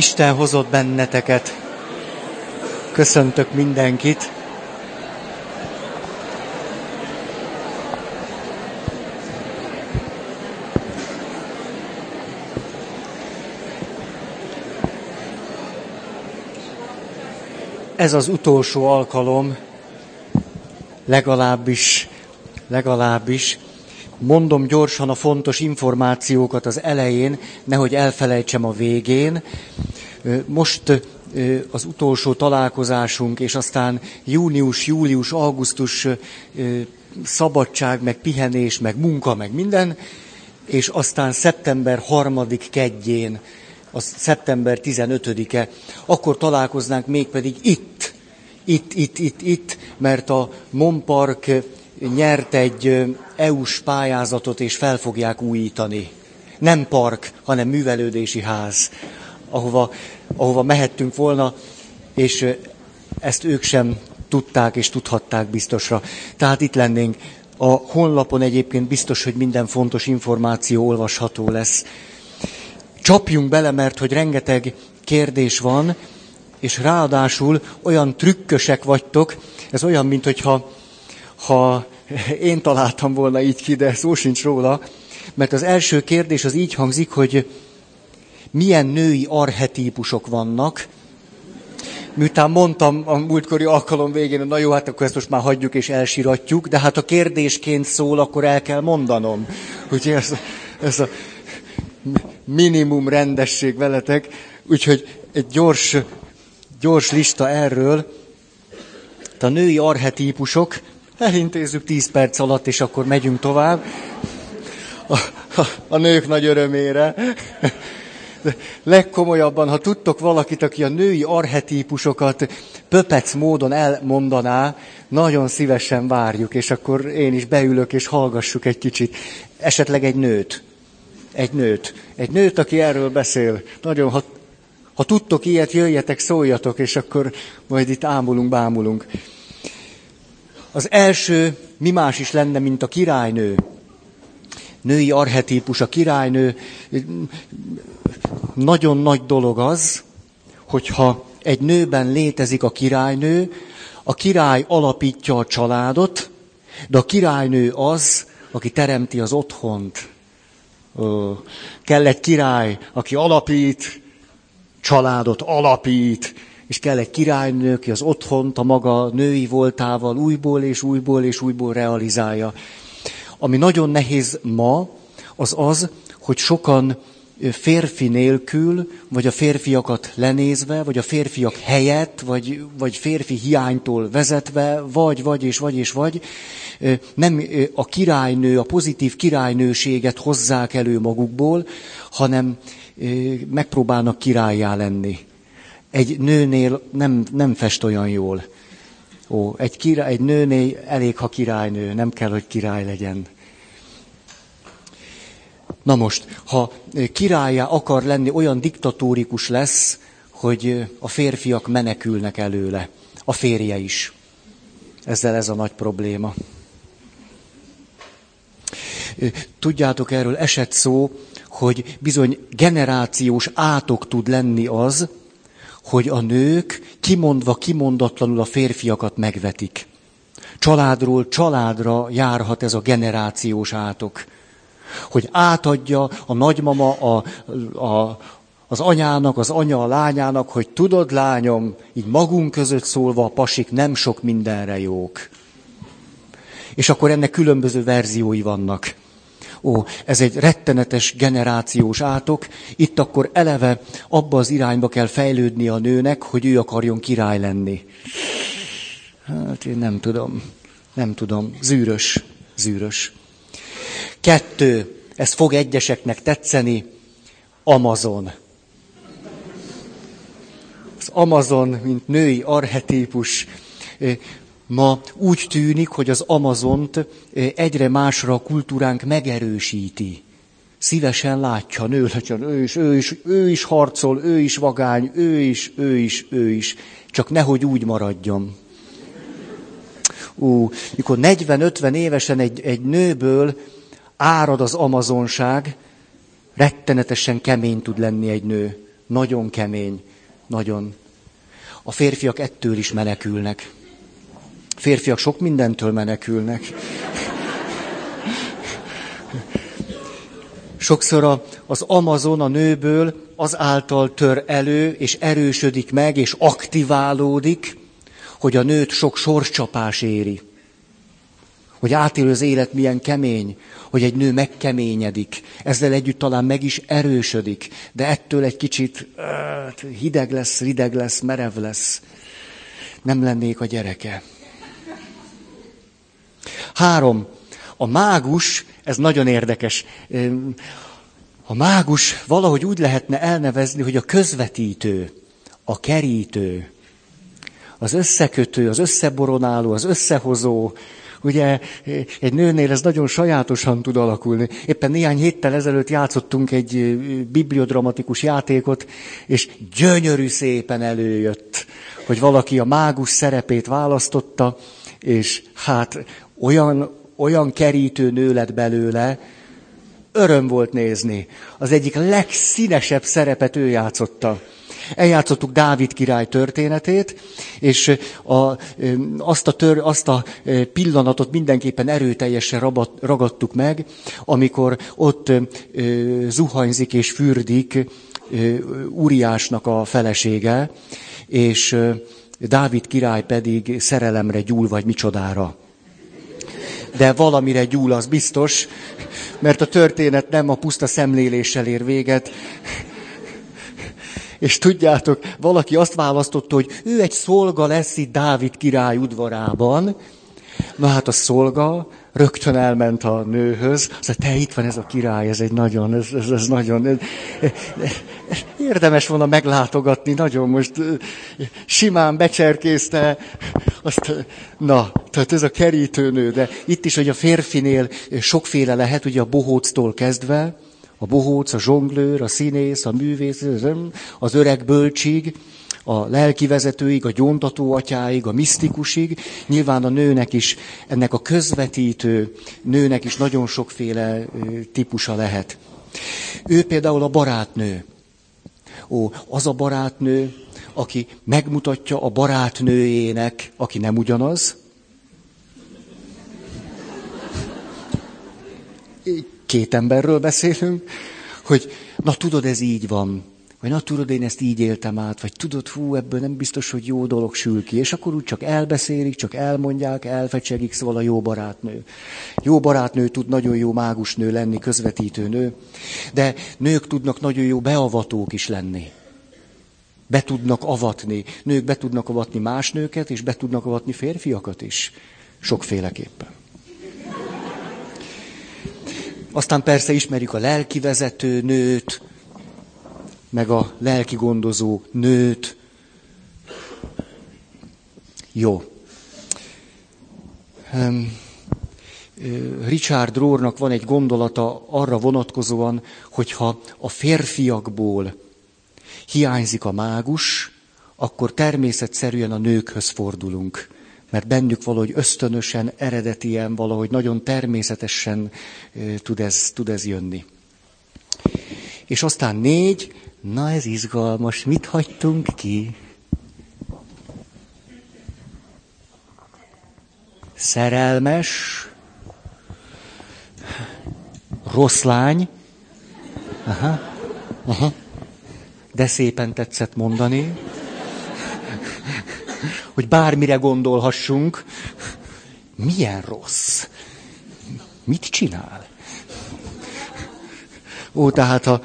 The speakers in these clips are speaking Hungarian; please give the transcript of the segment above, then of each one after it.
Isten hozott benneteket. Köszöntök mindenkit. Ez az utolsó alkalom, legalábbis, legalábbis, mondom gyorsan a fontos információkat az elején, nehogy elfelejtsem a végén. Most az utolsó találkozásunk, és aztán június, július, augusztus szabadság, meg pihenés, meg munka, meg minden, és aztán szeptember harmadik kedjén az szeptember 15-e, akkor találkoznánk mégpedig itt, itt, itt, itt, itt, mert a Monpark nyert egy EU-s pályázatot, és fel fogják újítani. Nem park, hanem művelődési ház, ahova, ahova mehettünk volna, és ezt ők sem tudták és tudhatták biztosra. Tehát itt lennénk. A honlapon egyébként biztos, hogy minden fontos információ olvasható lesz csapjunk bele, mert hogy rengeteg kérdés van, és ráadásul olyan trükkösek vagytok, ez olyan, mint hogyha ha én találtam volna így ki, de szó sincs róla, mert az első kérdés az így hangzik, hogy milyen női arhetípusok vannak, miután mondtam a múltkori alkalom végén, hogy na jó, hát akkor ezt most már hagyjuk és elsiratjuk, de hát a kérdésként szól, akkor el kell mondanom. Úgyhogy ez, ez a minimum rendesség veletek, úgyhogy egy gyors, gyors lista erről. A női arhetípusok, elintézzük 10 perc alatt, és akkor megyünk tovább. A, a, a nők nagy örömére. Legkomolyabban, ha tudtok valakit, aki a női arhetípusokat pöpec módon elmondaná, nagyon szívesen várjuk, és akkor én is beülök, és hallgassuk egy kicsit. Esetleg egy nőt egy nőt. Egy nőt, aki erről beszél. Nagyon, ha, ha tudtok ilyet, jöjjetek, szóljatok, és akkor majd itt ámulunk, bámulunk. Az első, mi más is lenne, mint a királynő. Női arhetípus, a királynő. Nagyon nagy dolog az, hogyha egy nőben létezik a királynő, a király alapítja a családot, de a királynő az, aki teremti az otthont. Kell egy király, aki alapít, családot alapít, és kell egy királynő, aki az otthont a maga női voltával újból és újból és újból realizálja. Ami nagyon nehéz ma, az az, hogy sokan férfi nélkül, vagy a férfiakat lenézve, vagy a férfiak helyett, vagy, vagy férfi hiánytól vezetve, vagy, vagy és vagy és vagy, nem a királynő, a pozitív királynőséget hozzák elő magukból, hanem megpróbálnak királyá lenni. Egy nőnél nem, nem fest olyan jól. Ó, egy, király, egy nőnél elég, ha királynő, nem kell, hogy király legyen. Na most, ha királyá akar lenni, olyan diktatórikus lesz, hogy a férfiak menekülnek előle. A férje is. Ezzel ez a nagy probléma. Tudjátok, erről esett szó, hogy bizony generációs átok tud lenni az, hogy a nők kimondva kimondatlanul a férfiakat megvetik. Családról családra járhat ez a generációs átok. Hogy átadja a nagymama a, a, az anyának, az anya a lányának, hogy tudod, lányom, így magunk között szólva a pasik nem sok mindenre jók. És akkor ennek különböző verziói vannak. Ó, ez egy rettenetes generációs átok, itt akkor eleve abba az irányba kell fejlődni a nőnek, hogy ő akarjon király lenni. Hát én nem tudom, nem tudom, zűrös, zűrös. Kettő, ez fog egyeseknek tetszeni, Amazon. Az Amazon, mint női arhetípus, Ma úgy tűnik, hogy az Amazont egyre másra a kultúránk megerősíti. Szívesen látja, nő legyen, ő is, ő is, ő is harcol, ő is vagány, ő is, ő is, ő is. Csak nehogy úgy maradjon. Ú, mikor 40-50 évesen egy, egy nőből árad az amazonság, rettenetesen kemény tud lenni egy nő. nagyon kemény, nagyon. A férfiak ettől is menekülnek. A férfiak sok mindentől menekülnek. Sokszor az Amazon a nőből azáltal tör elő, és erősödik meg, és aktiválódik, hogy a nőt sok sorscsapás éri. Hogy átélő az élet milyen kemény, hogy egy nő megkeményedik, ezzel együtt talán meg is erősödik, de ettől egy kicsit uh, hideg lesz, rideg lesz, merev lesz. Nem lennék a gyereke. Három. A mágus, ez nagyon érdekes. A mágus valahogy úgy lehetne elnevezni, hogy a közvetítő, a kerítő, az összekötő, az összeboronáló, az összehozó, Ugye egy nőnél ez nagyon sajátosan tud alakulni. Éppen néhány héttel ezelőtt játszottunk egy bibliodramatikus játékot, és gyönyörű szépen előjött, hogy valaki a mágus szerepét választotta, és hát olyan, olyan kerítő nő lett belőle, öröm volt nézni. Az egyik legszínesebb szerepet ő játszotta. Eljátszottuk Dávid király történetét, és a, azt, a tör, azt a pillanatot mindenképpen erőteljesen rabat, ragadtuk meg, amikor ott zuhanyzik és fürdik Uriásnak a felesége, és Dávid király pedig szerelemre gyúl, vagy micsodára. De valamire gyúl, az biztos, mert a történet nem a puszta szemléléssel ér véget, és tudjátok, valaki azt választotta, hogy ő egy szolga lesz itt Dávid király udvarában. Na hát a szolga rögtön elment a nőhöz, azt mondta, te itt van ez a király, ez egy nagyon, ez, ez, ez nagyon, ez, érdemes volna meglátogatni, nagyon most simán becserkészte, azt, na, tehát ez a kerítőnő, de itt is, hogy a férfinél sokféle lehet, ugye a bohóctól kezdve, a bohóc, a zsonglőr, a színész, a művész, az öreg bölcsig, a lelkivezetőig, a gyóntató atyáig, a misztikusig. Nyilván a nőnek is, ennek a közvetítő nőnek is nagyon sokféle típusa lehet. Ő például a barátnő. Ó, az a barátnő, aki megmutatja a barátnőjének, aki nem ugyanaz, két emberről beszélünk, hogy na tudod, ez így van, vagy na tudod, én ezt így éltem át, vagy tudod, hú, ebből nem biztos, hogy jó dolog sül ki. És akkor úgy csak elbeszélik, csak elmondják, elfecsegik, szóval a jó barátnő. Jó barátnő tud nagyon jó mágusnő lenni, közvetítő nő, de nők tudnak nagyon jó beavatók is lenni. Be tudnak avatni. Nők be tudnak avatni más nőket, és be tudnak avatni férfiakat is. Sokféleképpen. Aztán persze ismerjük a lelkivezető nőt, meg a lelki gondozó nőt. Jó. Richard Rohrnak van egy gondolata arra vonatkozóan, hogyha a férfiakból hiányzik a mágus, akkor természetszerűen a nőkhöz fordulunk mert bennük valahogy ösztönösen, eredetien, valahogy nagyon természetesen tud ez, tud ez jönni. És aztán négy, na ez izgalmas, mit hagytunk ki? Szerelmes, rossz lány, aha, aha, de szépen tetszett mondani hogy bármire gondolhassunk. Milyen rossz? Mit csinál? Ó, tehát a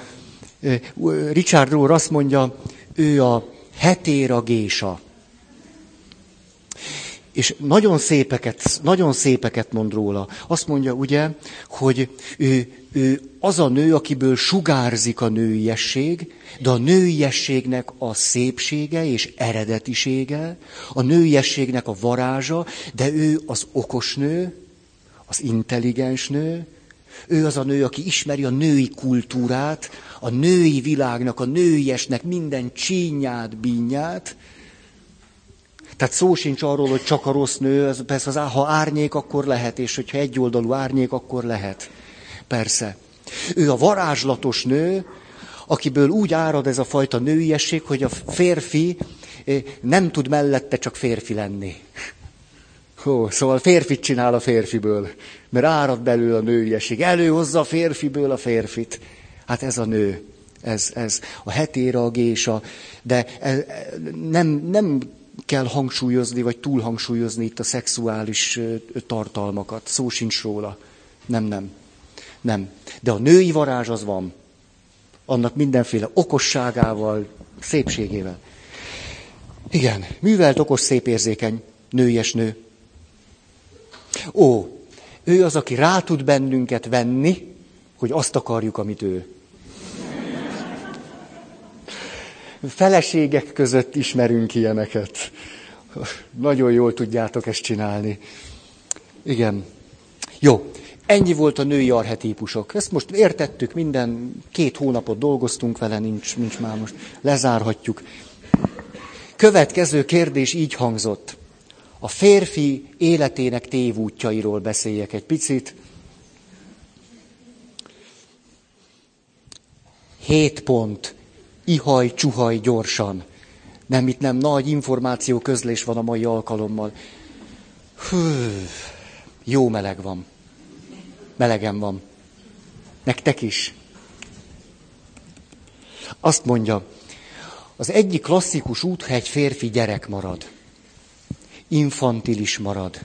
Richard Rohr azt mondja, ő a hetéragésa. És nagyon szépeket, nagyon szépeket mond róla. Azt mondja ugye, hogy ő, ő az a nő, akiből sugárzik a nőiesség, de a nőiességnek a szépsége és eredetisége, a nőiességnek a varázsa, de ő az okos nő, az intelligens nő, ő az a nő, aki ismeri a női kultúrát, a női világnak, a nőiesnek minden csínyát, bínyát, tehát szó sincs arról, hogy csak a rossz nő, ez persze az, ha árnyék, akkor lehet, és hogyha egyoldalú árnyék, akkor lehet. Persze. Ő a varázslatos nő, akiből úgy árad ez a fajta nőiesség, hogy a férfi eh, nem tud mellette csak férfi lenni. Hó, szóval férfit csinál a férfiből, mert árad belül a nőiesség. Előhozza a férfiből a férfit. Hát ez a nő, ez, ez a hetéra, a gésa, de ez, nem, nem kell hangsúlyozni, vagy túl hangsúlyozni itt a szexuális tartalmakat. Szó sincs róla. Nem, nem. Nem. De a női varázs az van. Annak mindenféle okosságával, szépségével. Igen, művelt, okos, szép érzékeny, nőies nő. Ó, ő az, aki rá tud bennünket venni, hogy azt akarjuk, amit ő. Feleségek között ismerünk ilyeneket. Nagyon jól tudjátok ezt csinálni. Igen. Jó, ennyi volt a női arhetípusok. Ezt most értettük, minden két hónapot dolgoztunk vele, nincs, nincs már most. Lezárhatjuk. Következő kérdés így hangzott. A férfi életének tévútjairól beszéljek egy picit. Hét pont. Ihaj, csuhaj gyorsan. Nem, itt nem nagy információ közlés van a mai alkalommal. Hű, jó meleg van. Melegen van. Nektek is. Azt mondja, az egyik klasszikus út, ha egy férfi gyerek marad. Infantilis marad.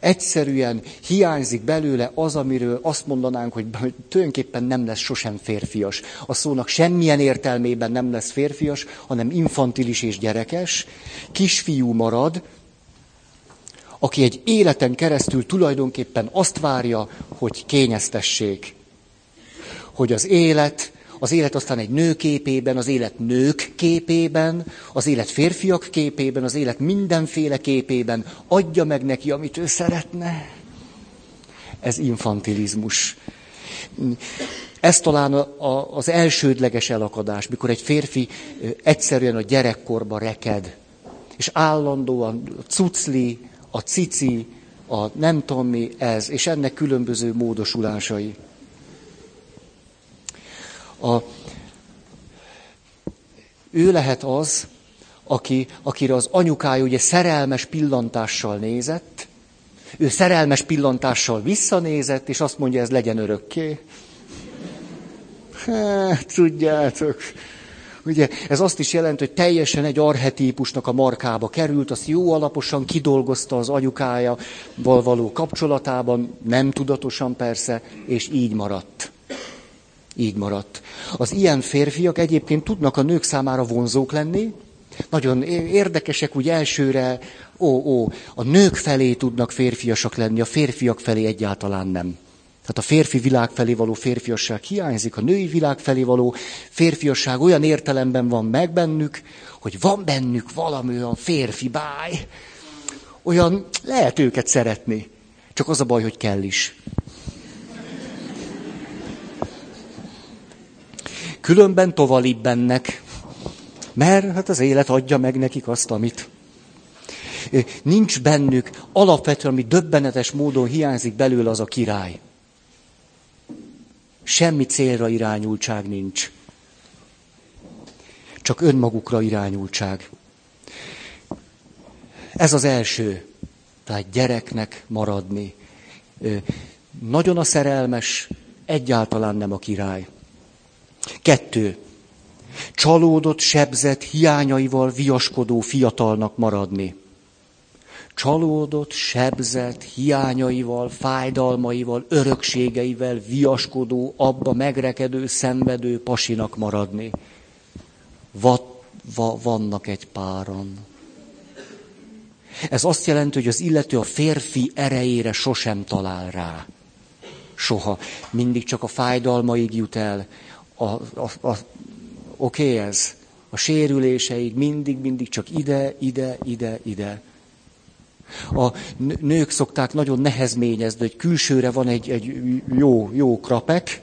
Egyszerűen hiányzik belőle az, amiről azt mondanánk, hogy tulajdonképpen nem lesz sosem férfias. A szónak semmilyen értelmében nem lesz férfias, hanem infantilis és gyerekes. Kisfiú marad, aki egy életen keresztül tulajdonképpen azt várja, hogy kényeztessék. Hogy az élet, az élet aztán egy nő képében, az élet nők képében, az élet férfiak képében, az élet mindenféle képében adja meg neki, amit ő szeretne. Ez infantilizmus. Ez talán a, a, az elsődleges elakadás, mikor egy férfi egyszerűen a gyerekkorba reked, és állandóan a cucli, a cici, a nem tudom mi ez, és ennek különböző módosulásai. A, ő lehet az, aki, akire az anyukája ugye szerelmes pillantással nézett, ő szerelmes pillantással visszanézett, és azt mondja, ez legyen örökké. Hát, tudjátok, Ugye ez azt is jelenti, hogy teljesen egy arhetípusnak a markába került, azt jó alaposan kidolgozta az anyukája való kapcsolatában, nem tudatosan persze, és így maradt. Így maradt. Az ilyen férfiak egyébként tudnak a nők számára vonzók lenni, nagyon érdekesek úgy elsőre, ó, ó, a nők felé tudnak férfiasak lenni, a férfiak felé egyáltalán nem. Tehát a férfi világ felé való férfiasság hiányzik, a női világ felé való férfiasság olyan értelemben van meg bennük, hogy van bennük valami olyan férfi báj. Olyan lehet őket szeretni. Csak az a baj, hogy kell is. Különben bennek, mert hát az élet adja meg nekik azt, amit. Nincs bennük, alapvetően, ami döbbenetes módon hiányzik belőle az a király. Semmi célra irányultság nincs. Csak önmagukra irányultság. Ez az első. Tehát gyereknek maradni. Nagyon a szerelmes, egyáltalán nem a király. Kettő. Csalódott, sebzett, hiányaival viaskodó fiatalnak maradni csalódott, sebzett, hiányaival, fájdalmaival, örökségeivel viaskodó, abba megrekedő, szenvedő pasinak maradni. Va, va, vannak egy páran. Ez azt jelenti, hogy az illető a férfi erejére sosem talál rá. Soha. Mindig csak a fájdalmaig jut el. A, a, a, Oké ez? A sérüléseig mindig, mindig csak ide, ide, ide, ide. A nők szokták nagyon nehezményezni, hogy külsőre van egy, egy jó, jó krapek,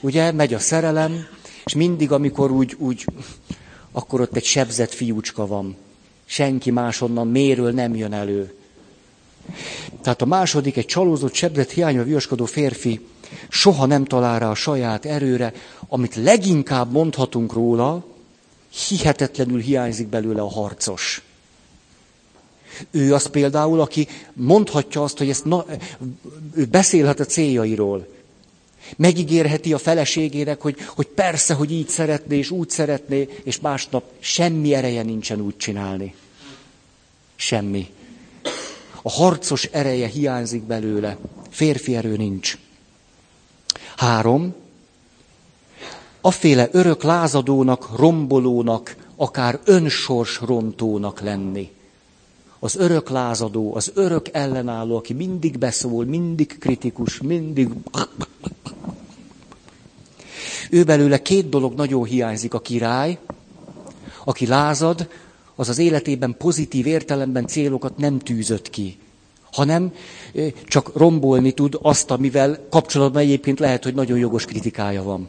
ugye, megy a szerelem, és mindig, amikor úgy, úgy, akkor ott egy sebzett fiúcska van. Senki másonnan méről nem jön elő. Tehát a második, egy csalózott, sebzett, hiányba viaskodó férfi soha nem talál rá a saját erőre, amit leginkább mondhatunk róla, hihetetlenül hiányzik belőle a harcos. Ő az például, aki mondhatja azt, hogy ezt na, ő beszélhet a céljairól. Megígérheti a feleségének, hogy, hogy persze, hogy így szeretné, és úgy szeretné, és másnap semmi ereje nincsen úgy csinálni. Semmi. A harcos ereje hiányzik belőle. Férfi erő nincs. Három. Aféle örök lázadónak, rombolónak, akár önsors rontónak lenni. Az örök lázadó, az örök ellenálló, aki mindig beszól, mindig kritikus, mindig... Ő belőle két dolog nagyon hiányzik. A király, aki lázad, az az életében pozitív értelemben célokat nem tűzött ki, hanem csak rombolni tud azt, amivel kapcsolatban egyébként lehet, hogy nagyon jogos kritikája van.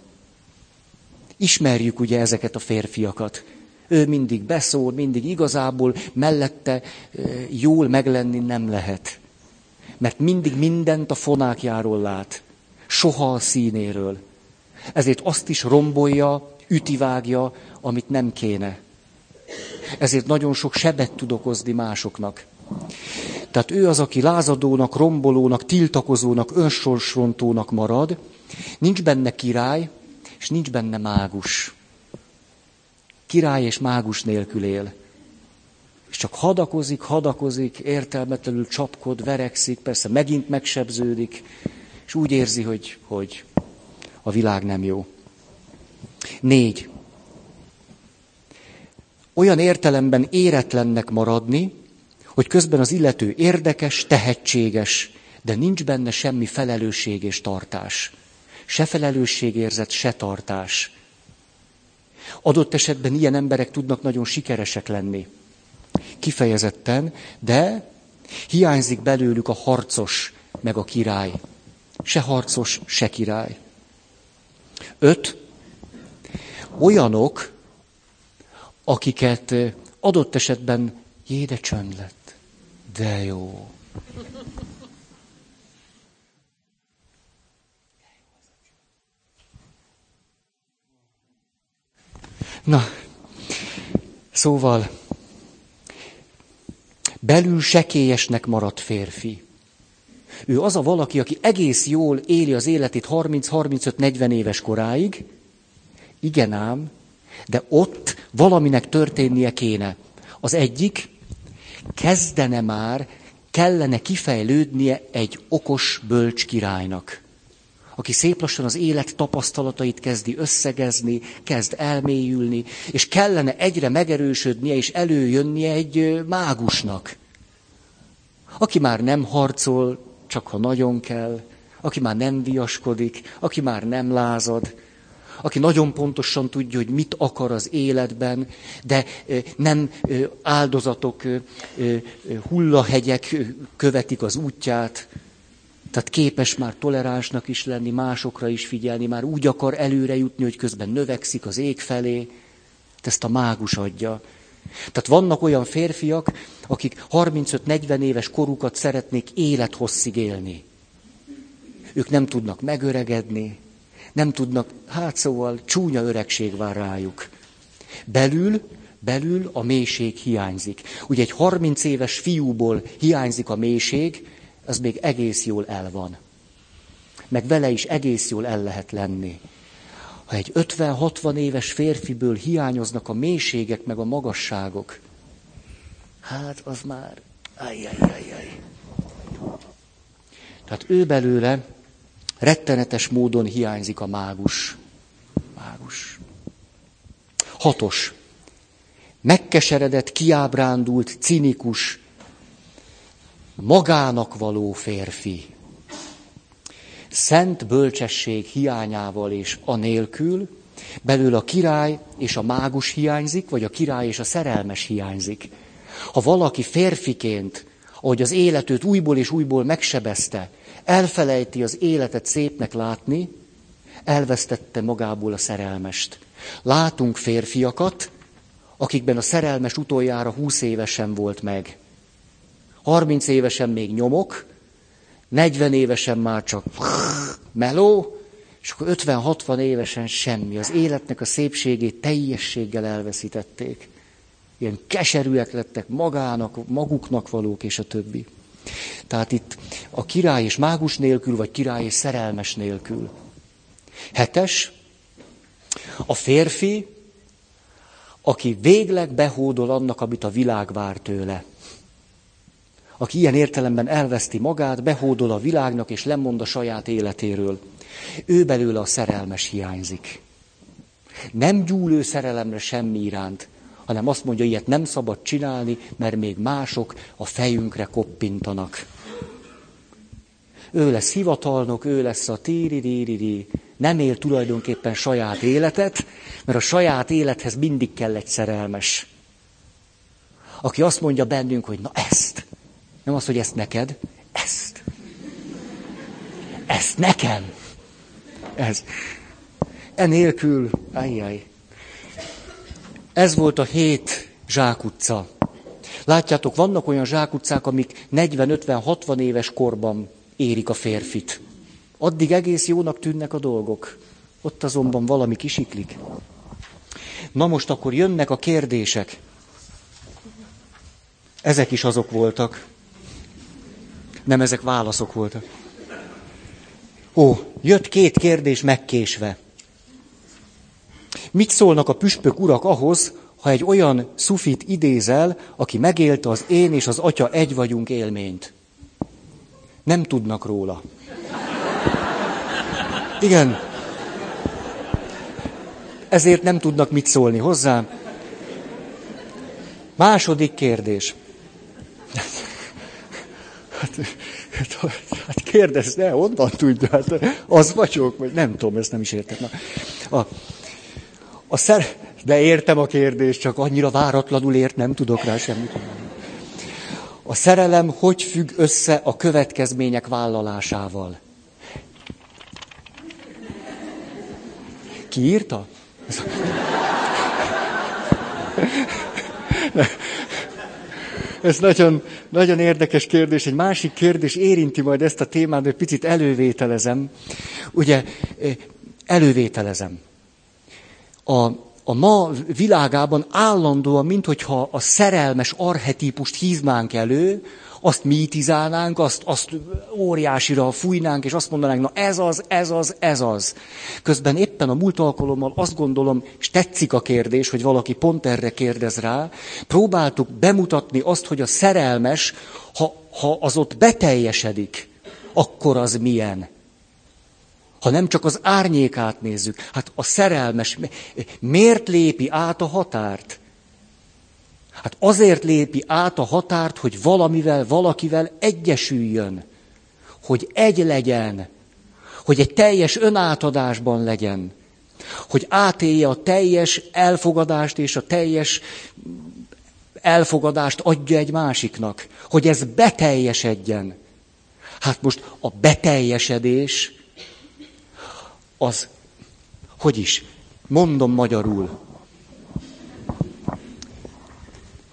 Ismerjük ugye ezeket a férfiakat. Ő mindig beszól, mindig igazából mellette jól meglenni nem lehet. Mert mindig mindent a fonákjáról lát, soha a színéről. Ezért azt is rombolja, ütivágja, amit nem kéne. Ezért nagyon sok sebet tud okozni másoknak. Tehát ő az, aki lázadónak, rombolónak, tiltakozónak, önsorsrontónak marad, nincs benne király, és nincs benne mágus. Király és mágus nélkül él. És csak hadakozik, hadakozik, értelmetlenül csapkod, verekszik, persze megint megsebződik, és úgy érzi, hogy, hogy a világ nem jó. Négy. Olyan értelemben éretlennek maradni, hogy közben az illető érdekes, tehetséges, de nincs benne semmi felelősség és tartás. Se felelősségérzet, se tartás. Adott esetben ilyen emberek tudnak nagyon sikeresek lenni. Kifejezetten, de hiányzik belőlük a harcos, meg a király. Se harcos, se király. Öt. Olyanok, akiket adott esetben jéde csönd lett. De jó. Na, szóval belül sekélyesnek maradt férfi. Ő az a valaki, aki egész jól éli az életét 30-35-40 éves koráig, igen ám, de ott valaminek történnie kéne. Az egyik, kezdene már, kellene kifejlődnie egy okos bölcs királynak aki szép lassan az élet tapasztalatait kezdi összegezni, kezd elmélyülni, és kellene egyre megerősödnie és előjönnie egy mágusnak, aki már nem harcol, csak ha nagyon kell, aki már nem viaskodik, aki már nem lázad, aki nagyon pontosan tudja, hogy mit akar az életben, de nem áldozatok, hullahegyek követik az útját, tehát képes már toleránsnak is lenni, másokra is figyelni, már úgy akar előre jutni, hogy közben növekszik az ég felé. Ezt a mágus adja. Tehát vannak olyan férfiak, akik 35-40 éves korukat szeretnék élethosszig élni. Ők nem tudnak megöregedni, nem tudnak, hát szóval csúnya öregség vár rájuk. Belül, belül a mélység hiányzik. Ugye egy 30 éves fiúból hiányzik a mélység, az még egész jól el van. Meg vele is egész jól el lehet lenni. Ha egy 50-60 éves férfiből hiányoznak a mélységek meg a magasságok, hát az már ajjajjajjaj. Tehát ő belőle rettenetes módon hiányzik a mágus. Mágus. Hatos. Megkeseredett, kiábrándult, cinikus, magának való férfi. Szent bölcsesség hiányával és anélkül, belül a király és a mágus hiányzik, vagy a király és a szerelmes hiányzik. Ha valaki férfiként, ahogy az életőt újból és újból megsebezte, elfelejti az életet szépnek látni, elvesztette magából a szerelmest. Látunk férfiakat, akikben a szerelmes utoljára húsz évesen volt meg. 30 évesen még nyomok, 40 évesen már csak meló, és akkor 50-60 évesen semmi. Az életnek a szépségét teljességgel elveszítették. Ilyen keserűek lettek magának, maguknak valók, és a többi. Tehát itt a király és mágus nélkül, vagy király és szerelmes nélkül. Hetes, a férfi, aki végleg behódol annak, amit a világ vár tőle. Aki ilyen értelemben elveszti magát, behódol a világnak, és lemond a saját életéről. Ő belőle a szerelmes hiányzik. Nem gyúlő szerelemre semmi iránt, hanem azt mondja, ilyet nem szabad csinálni, mert még mások a fejünkre koppintanak. Ő lesz hivatalnok, ő lesz a tíri Nem él tulajdonképpen saját életet, mert a saját élethez mindig kell egy szerelmes. Aki azt mondja bennünk, hogy na ezt. Nem az, hogy ezt neked, ezt. Ezt nekem. Ez. Enélkül, ajjaj. Ez volt a hét zsákutca. Látjátok, vannak olyan zsákutcák, amik 40-50-60 éves korban érik a férfit. Addig egész jónak tűnnek a dolgok. Ott azonban valami kisiklik. Na most akkor jönnek a kérdések. Ezek is azok voltak. Nem ezek válaszok voltak. Ó, jött két kérdés megkésve. Mit szólnak a püspök urak ahhoz, ha egy olyan szufit idézel, aki megélte az én és az atya egy vagyunk élményt? Nem tudnak róla. Igen. Ezért nem tudnak mit szólni hozzá. Második kérdés. Hát, hát, hát kérdezz, ne, onnan tudja, hát az vagyok, vagy nem tudom, ezt nem is értem. A, a szer... De értem a kérdést, csak annyira váratlanul ért, nem tudok rá semmit A szerelem hogy függ össze a következmények vállalásával? Ki írta? Ez nagyon, nagyon érdekes kérdés. Egy másik kérdés érinti majd ezt a témát, de picit elővételezem. Ugye, elővételezem a, a ma világában állandóan, minthogyha a szerelmes arhetípust hívnánk elő, azt mítizálnánk, azt, azt óriásira fújnánk, és azt mondanánk, na ez az, ez az, ez az. Közben éppen a múlt alkalommal azt gondolom, és tetszik a kérdés, hogy valaki pont erre kérdez rá, próbáltuk bemutatni azt, hogy a szerelmes, ha, ha az ott beteljesedik, akkor az milyen ha nem csak az árnyékát nézzük, hát a szerelmes miért lépi át a határt? Hát azért lépi át a határt, hogy valamivel, valakivel egyesüljön, hogy egy legyen, hogy egy teljes önátadásban legyen, hogy átélje a teljes elfogadást és a teljes elfogadást adja egy másiknak, hogy ez beteljesedjen. Hát most a beteljesedés az, hogy is, mondom magyarul,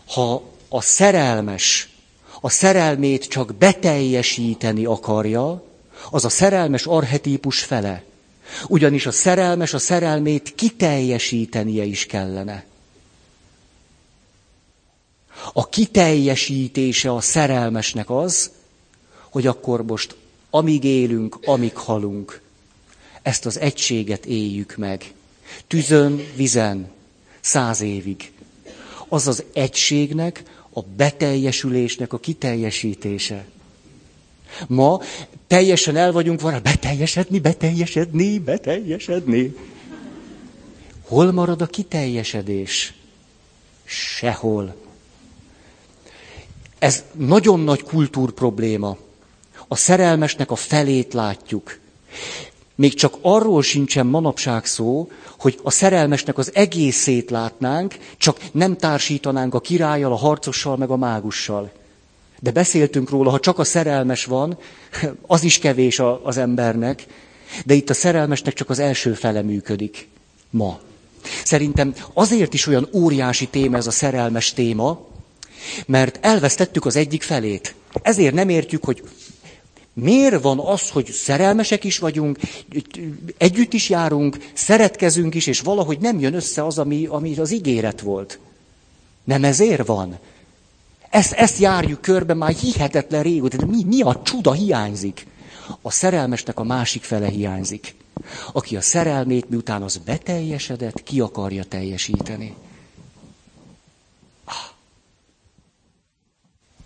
ha a szerelmes a szerelmét csak beteljesíteni akarja, az a szerelmes arhetípus fele. Ugyanis a szerelmes a szerelmét kiteljesítenie is kellene. A kiteljesítése a szerelmesnek az, hogy akkor most amíg élünk, amíg halunk, ezt az egységet éljük meg. Tüzön, vizen, száz évig. Az az egységnek, a beteljesülésnek a kiteljesítése. Ma teljesen el vagyunk van, beteljesedni, beteljesedni, beteljesedni. Hol marad a kiteljesedés? Sehol. Ez nagyon nagy kultúrprobléma. A szerelmesnek a felét látjuk. Még csak arról sincsen manapság szó, hogy a szerelmesnek az egészét látnánk, csak nem társítanánk a királlyal, a harcossal, meg a mágussal. De beszéltünk róla, ha csak a szerelmes van, az is kevés az embernek, de itt a szerelmesnek csak az első fele működik. Ma. Szerintem azért is olyan óriási téma ez a szerelmes téma, mert elvesztettük az egyik felét. Ezért nem értjük, hogy Miért van az, hogy szerelmesek is vagyunk, együtt is járunk, szeretkezünk is, és valahogy nem jön össze az, ami, ami az ígéret volt? Nem ezért van? Ezt, ezt járjuk körbe már hihetetlen régóta, de mi, mi a csuda hiányzik? A szerelmesnek a másik fele hiányzik. Aki a szerelmét, miután az beteljesedett, ki akarja teljesíteni. Ah.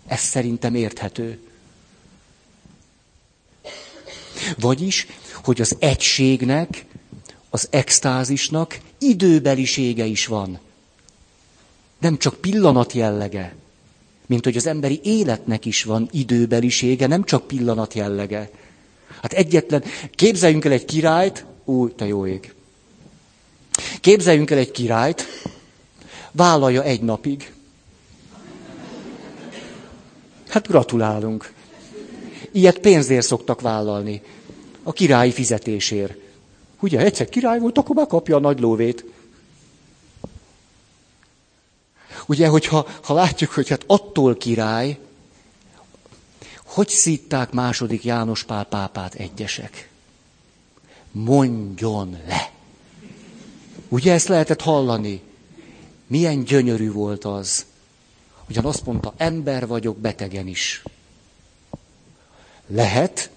Ez szerintem érthető. Vagyis, hogy az egységnek, az extázisnak időbelisége is van. Nem csak pillanat jellege, mint hogy az emberi életnek is van időbelisége, nem csak pillanat jellege. Hát egyetlen, képzeljünk el egy királyt, új, te jó ég. Képzeljünk el egy királyt, vállalja egy napig. Hát gratulálunk. Ilyet pénzért szoktak vállalni. A királyi fizetésért. Ugye, egyszer király volt, akkor már kapja a nagy lóvét. Ugye, hogyha ha látjuk, hogy hát attól király, hogy szítták második János Pál pápát egyesek? Mondjon le! Ugye ezt lehetett hallani? Milyen gyönyörű volt az. Ugyan azt mondta, ember vagyok betegen is. Lehet,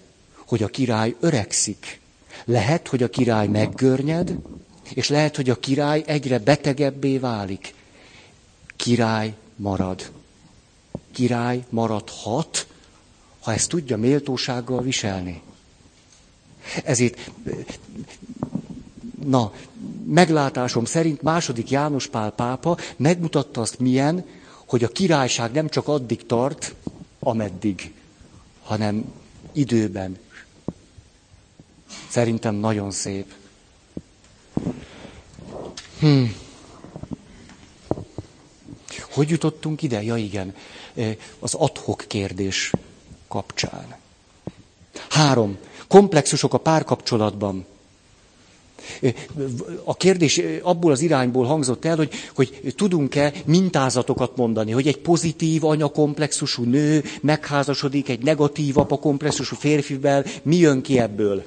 hogy a király öregszik. Lehet, hogy a király meggörnyed, és lehet, hogy a király egyre betegebbé válik. Király marad. Király maradhat, ha ezt tudja méltósággal viselni. Ezért, na, meglátásom szerint második János Pál pápa megmutatta azt milyen, hogy a királyság nem csak addig tart, ameddig, hanem időben. Szerintem nagyon szép. Hm. Hogy jutottunk ide? Ja igen, az adhok kérdés kapcsán. Három. Komplexusok a párkapcsolatban. A kérdés abból az irányból hangzott el, hogy, hogy tudunk-e mintázatokat mondani, hogy egy pozitív anyakomplexusú nő megházasodik egy negatív apakomplexusú férfivel, mi jön ki ebből?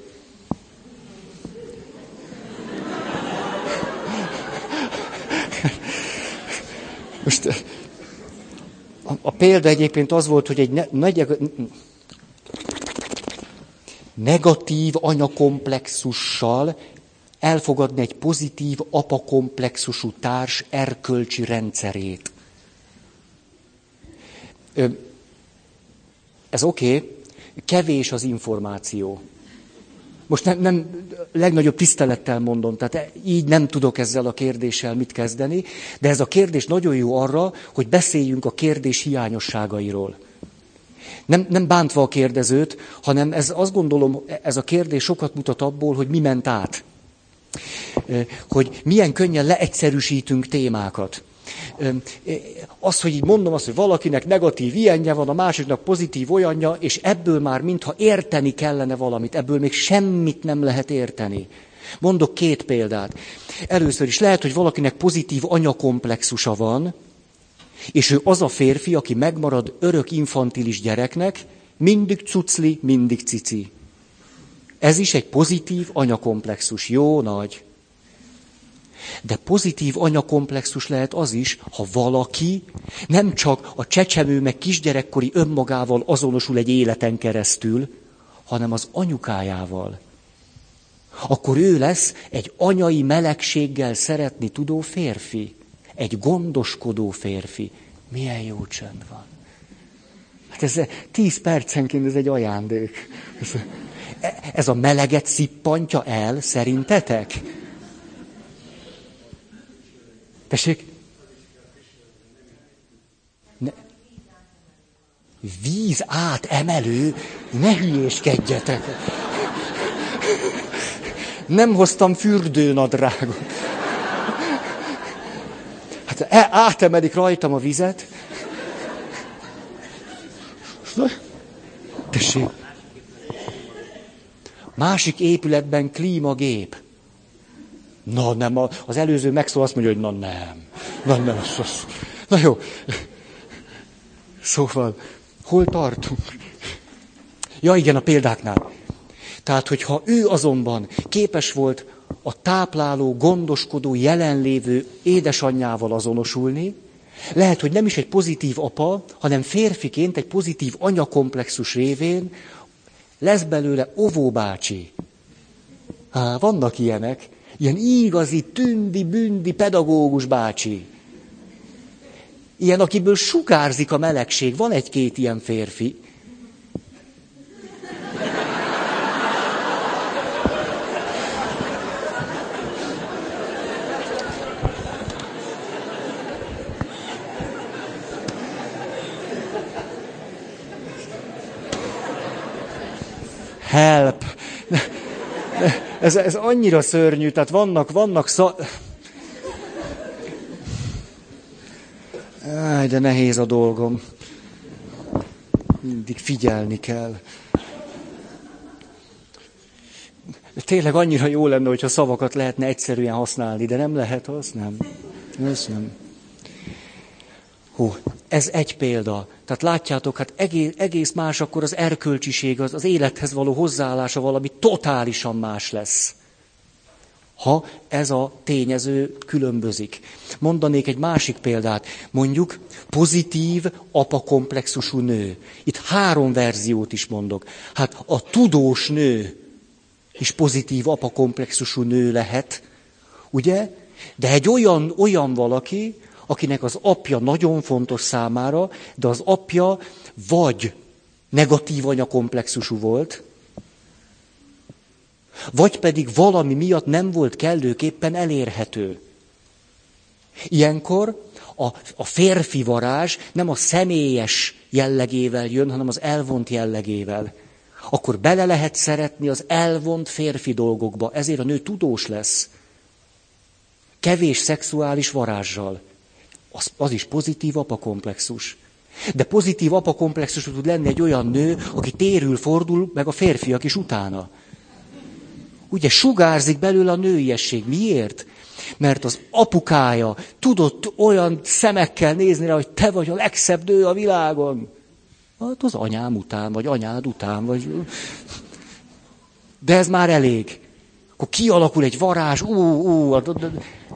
Most a, a példa egyébként az volt, hogy egy ne, ne, negatív anyakomplexussal elfogadni egy pozitív apakomplexusú társ erkölcsi rendszerét. Ez oké, okay, kevés az információ. Most nem, nem legnagyobb tisztelettel mondom, tehát így nem tudok ezzel a kérdéssel mit kezdeni, de ez a kérdés nagyon jó arra, hogy beszéljünk a kérdés hiányosságairól. Nem, nem bántva a kérdezőt, hanem ez azt gondolom, ez a kérdés sokat mutat abból, hogy mi ment át. Hogy milyen könnyen leegyszerűsítünk témákat. Az, hogy így mondom azt, hogy valakinek negatív ilyenje van, a másiknak pozitív olyanja, és ebből már mintha érteni kellene valamit, ebből még semmit nem lehet érteni. Mondok két példát. Először is lehet, hogy valakinek pozitív anyakomplexusa van, és ő az a férfi, aki megmarad örök infantilis gyereknek, mindig cucli, mindig cici. Ez is egy pozitív anyakomplexus. Jó nagy. De pozitív anyakomplexus lehet az is, ha valaki nem csak a csecsemő meg kisgyerekkori önmagával azonosul egy életen keresztül, hanem az anyukájával. Akkor ő lesz egy anyai melegséggel szeretni tudó férfi. Egy gondoskodó férfi. Milyen jó csönd van. Hát ez tíz percenként ez egy ajándék. Ez a meleget szippantja el, szerintetek? Tessék? Ne. Víz átemelő, ne hülyéskedjetek. Nem hoztam fürdőnadrágot. Hát e, átemelik rajtam a vizet. Tessék. Másik épületben klímagép. Na nem, az előző megszól azt mondja, hogy na nem. Na nem, az, az. Na jó. Szóval, hol tartunk? Ja igen, a példáknál. Tehát, hogyha ő azonban képes volt a tápláló, gondoskodó, jelenlévő édesanyjával azonosulni, lehet, hogy nem is egy pozitív apa, hanem férfiként egy pozitív anyakomplexus révén lesz belőle ovóbácsi. Há, vannak ilyenek, ilyen igazi, tündi, bündi pedagógus bácsi. Ilyen, akiből sugárzik a melegség. Van egy-két ilyen férfi. Help! Ez, ez annyira szörnyű, tehát vannak, vannak szá... Áj, de nehéz a dolgom. Mindig figyelni kell. Tényleg annyira jó lenne, hogyha szavakat lehetne egyszerűen használni, de nem lehet az, nem. Ez nem. Hú, ez egy példa. Tehát látjátok, hát egész, egész más akkor az erkölcsiség, az, az élethez való hozzáállása valami totálisan más lesz. Ha ez a tényező különbözik. Mondanék egy másik példát. Mondjuk pozitív apakomplexusú nő. Itt három verziót is mondok. Hát a tudós nő is pozitív apakomplexusú nő lehet, ugye? De egy olyan, olyan valaki, akinek az apja nagyon fontos számára, de az apja vagy negatív anyakomplexusú volt, vagy pedig valami miatt nem volt kellőképpen elérhető. Ilyenkor a, a férfi varázs nem a személyes jellegével jön, hanem az elvont jellegével. Akkor bele lehet szeretni az elvont férfi dolgokba, ezért a nő tudós lesz. Kevés szexuális varázsal az, az is pozitív apakomplexus. De pozitív apakomplexus tud lenni egy olyan nő, aki térül, fordul, meg a férfiak is utána. Ugye sugárzik belőle a nőiesség. Miért? Mert az apukája tudott olyan szemekkel nézni rá, hogy te vagy a legszebb nő a világon. Hát az anyám után, vagy anyád után, vagy... De ez már elég akkor kialakul egy varázs, ú, ú,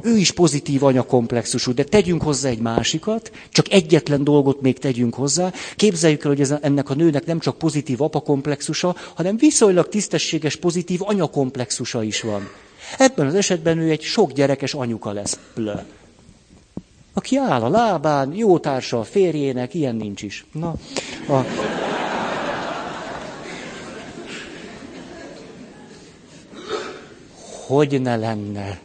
ő is pozitív anyakomplexusú, de tegyünk hozzá egy másikat, csak egyetlen dolgot még tegyünk hozzá. Képzeljük el, hogy ez, ennek a nőnek nem csak pozitív apakomplexusa, hanem viszonylag tisztességes pozitív anyakomplexusa is van. Ebben az esetben ő egy sok gyerekes anyuka lesz. Plö. Aki áll a lábán, jó társa a férjének, ilyen nincs is. Na, a... hogy ne lenne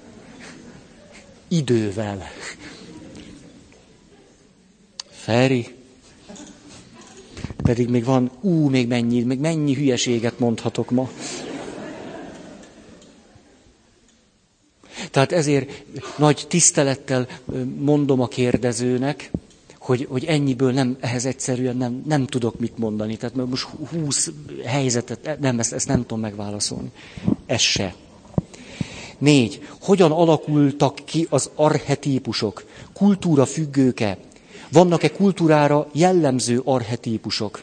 idővel. Feri, pedig még van, ú, még mennyi, még mennyi hülyeséget mondhatok ma. Tehát ezért nagy tisztelettel mondom a kérdezőnek, hogy, hogy ennyiből nem, ehhez egyszerűen nem, nem tudok mit mondani. Tehát most húsz helyzetet, nem, ezt, ezt nem tudom megválaszolni. Ez se. Négy. Hogyan alakultak ki az archetípusok? Kultúra függőke? Vannak-e kultúrára jellemző archetípusok?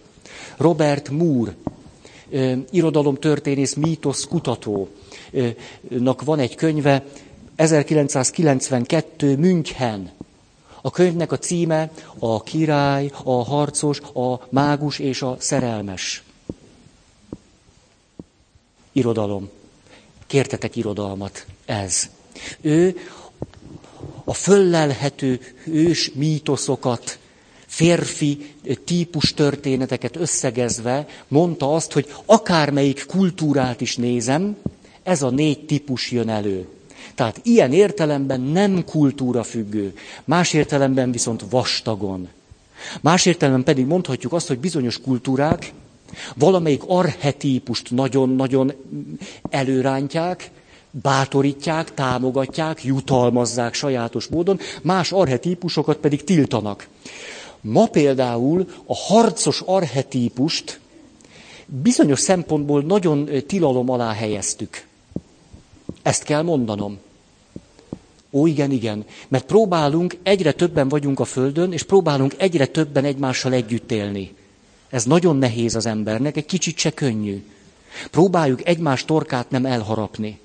Robert Moore, irodalomtörténész, mítosz kutatónak van egy könyve, 1992 München. A könyvnek a címe a király, a harcos, a mágus és a szerelmes. Irodalom. Kértetek irodalmat. Ez. Ő a föllelhető ős mítoszokat, férfi típus történeteket összegezve mondta azt, hogy akármelyik kultúrát is nézem, ez a négy típus jön elő. Tehát ilyen értelemben nem kultúra függő, más értelemben viszont vastagon. Más értelemben pedig mondhatjuk azt, hogy bizonyos kultúrák Valamelyik arhetípust nagyon-nagyon előrántják, bátorítják, támogatják, jutalmazzák sajátos módon, más arhetípusokat pedig tiltanak. Ma például a harcos arhetípust bizonyos szempontból nagyon tilalom alá helyeztük. Ezt kell mondanom. Ó, igen, igen. Mert próbálunk, egyre többen vagyunk a Földön, és próbálunk egyre többen egymással együtt élni. Ez nagyon nehéz az embernek, egy kicsit se könnyű. Próbáljuk egymás torkát nem elharapni.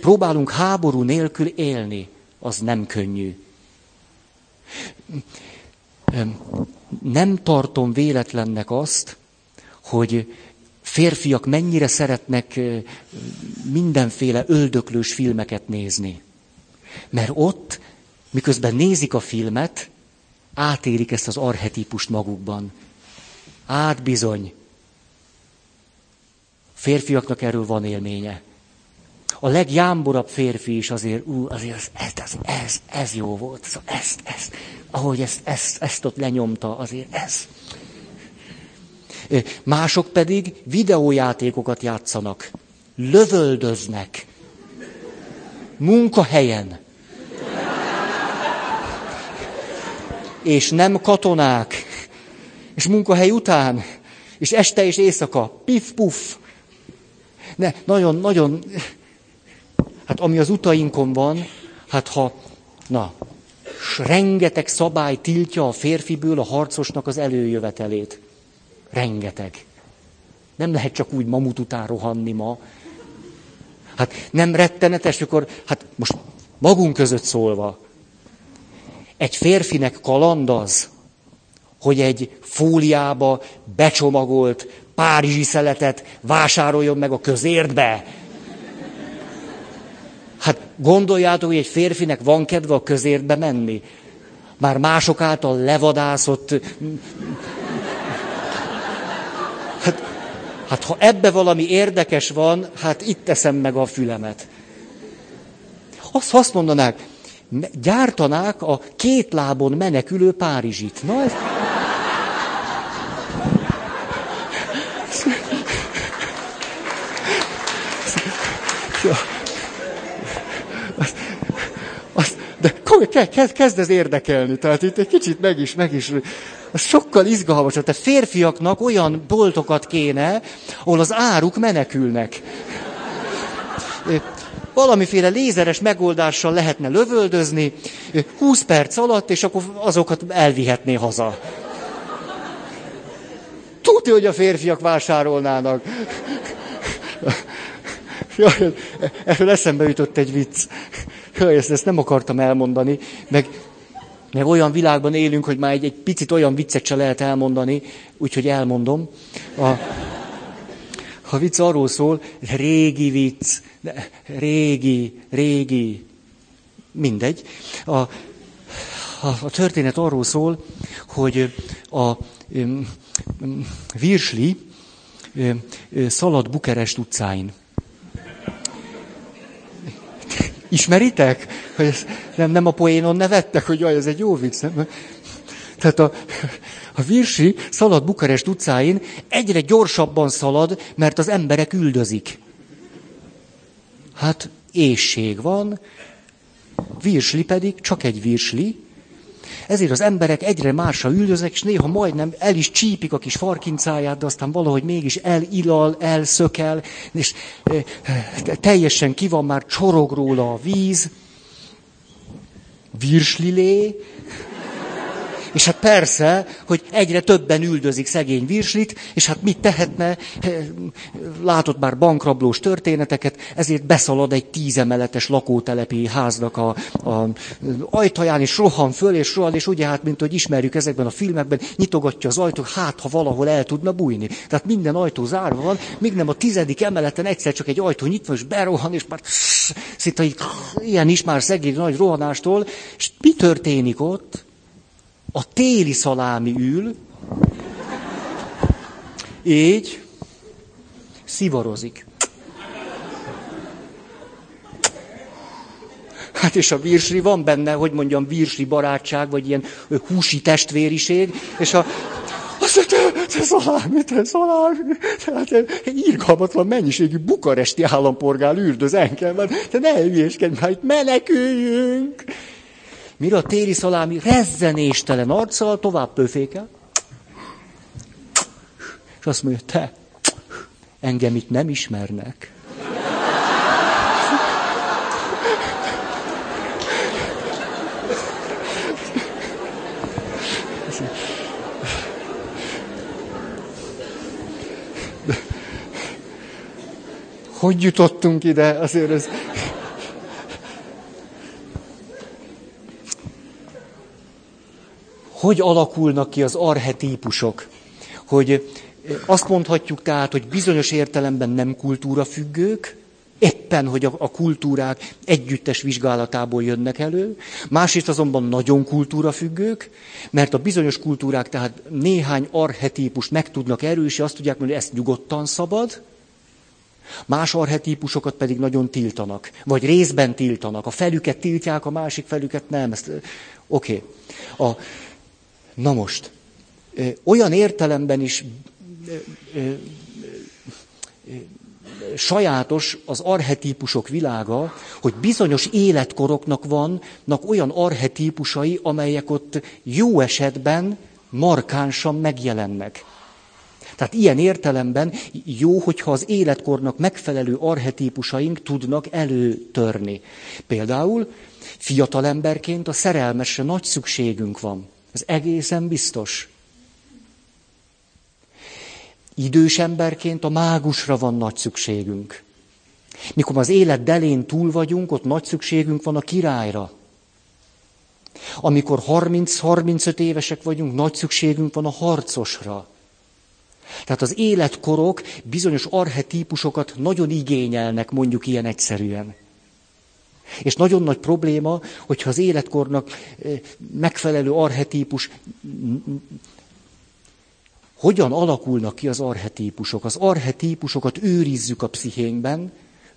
Próbálunk háború nélkül élni, az nem könnyű. Nem tartom véletlennek azt, hogy férfiak mennyire szeretnek mindenféle öldöklős filmeket nézni. Mert ott, miközben nézik a filmet, átérik ezt az arhetipust magukban. Át bizony. Férfiaknak erről van élménye. A legjámborabb férfi is azért, ú, azért ez, ez, ez, ez jó volt, szóval ezt, ezt, ahogy ezt, ezt, ezt ott lenyomta, azért ez. Mások pedig videójátékokat játszanak, lövöldöznek, munkahelyen. És nem katonák, és munkahely után, és este és éjszaka, pif-puf. Ne, nagyon, nagyon, hát ami az utainkon van, hát ha, na, s rengeteg szabály tiltja a férfiből a harcosnak az előjövetelét. Rengeteg. Nem lehet csak úgy mamut után rohanni ma. Hát nem rettenetes, akkor, hát most magunk között szólva, egy férfinek kaland az, hogy egy fóliába becsomagolt párizsi szeletet vásároljon meg a közértbe. Hát gondoljátok, hogy egy férfinek van kedve a közértbe menni? Már mások által levadászott Hát ha ebbe valami érdekes van, hát itt teszem meg a fülemet. Azt, azt mondanák, gyártanák a két lábon menekülő Párizsit. Na, ez... de kezd ez érdekelni, tehát itt egy kicsit meg is, meg is az sokkal izgalmasabb. Tehát férfiaknak olyan boltokat kéne, ahol az áruk menekülnek. Valamiféle lézeres megoldással lehetne lövöldözni, 20 perc alatt, és akkor azokat elvihetné haza. Tudja, hogy a férfiak vásárolnának. Jaj, erről eszembe jutott egy vicc. Jaj, ezt, ezt nem akartam elmondani, meg meg olyan világban élünk, hogy már egy, egy picit olyan viccet se lehet elmondani, úgyhogy elmondom. A, a vicc arról szól, régi vicc, régi, régi, mindegy. A, a, a történet arról szól, hogy a um, virsli um, szalad Bukerest utcáin. Ismeritek? Hogy ez, nem, nem a poénon nevettek, hogy jaj, ez egy jó vicc. Nem? Tehát a, a virsi szalad Bukarest utcáin egyre gyorsabban szalad, mert az emberek üldözik. Hát ésség van, virsli pedig csak egy virsli, ezért az emberek egyre másra üldöznek, és néha majdnem el is csípik a kis farkincáját, de aztán valahogy mégis elilal, elszökel, és teljesen ki van már, csorog róla a víz. Virslilé, és hát persze, hogy egyre többen üldözik szegény virslit, és hát mit tehetne? Látott már bankrablós történeteket, ezért beszalad egy tízemeletes lakótelepi háznak a, a ajtaján, és rohan föl, és rohan, és ugye hát, mint hogy ismerjük ezekben a filmekben, nyitogatja az ajtót, hát ha valahol el tudna bújni. Tehát minden ajtó zárva van, míg nem a tizedik emeleten egyszer csak egy ajtó nyitva, és berohan, és már szinte ilyen is már szegény nagy rohanástól, és mi történik ott? A téli szalámi ül, így szivarozik. Hát és a virsli van benne, hogy mondjam, virsli barátság, vagy ilyen húsi testvériség, és a, azt mondja, te szalámi, te szalámi. Tehát írgalmatlan mennyiségű bukaresti állampolgár üldöz engem, te ne hülyéskedj, már itt meneküljünk. Mire a téli szalámi rezzenéstelen arccal tovább pöfékel, és azt mondja, te, engem itt nem ismernek. hogy jutottunk ide, azért ez... Hogy alakulnak ki az arhetípusok? Hogy azt mondhatjuk tehát, hogy bizonyos értelemben nem kultúrafüggők, éppen, hogy a, kultúrák együttes vizsgálatából jönnek elő, másrészt azonban nagyon kultúrafüggők, mert a bizonyos kultúrák tehát néhány arhetípust meg tudnak erősíteni, azt tudják mondani, hogy ezt nyugodtan szabad, Más arhetípusokat pedig nagyon tiltanak, vagy részben tiltanak. A felüket tiltják, a másik felüket nem. Ezt, oké. Okay. A, na most, olyan értelemben is sajátos az arhetípusok világa, hogy bizonyos életkoroknak vannak olyan arhetípusai, amelyek ott jó esetben markánsan megjelennek. Tehát ilyen értelemben jó, hogyha az életkornak megfelelő arhetípusaink tudnak előtörni. Például fiatalemberként a szerelmesre nagy szükségünk van. Ez egészen biztos. Idős emberként a mágusra van nagy szükségünk. Mikor az élet delén túl vagyunk, ott nagy szükségünk van a királyra. Amikor 30-35 évesek vagyunk, nagy szükségünk van a harcosra. Tehát az életkorok bizonyos arhetípusokat nagyon igényelnek, mondjuk ilyen egyszerűen. És nagyon nagy probléma, hogyha az életkornak eh, megfelelő arhetípus hogyan alakulnak ki az arhetípusok? Az arhetípusokat őrizzük a pszichénkben,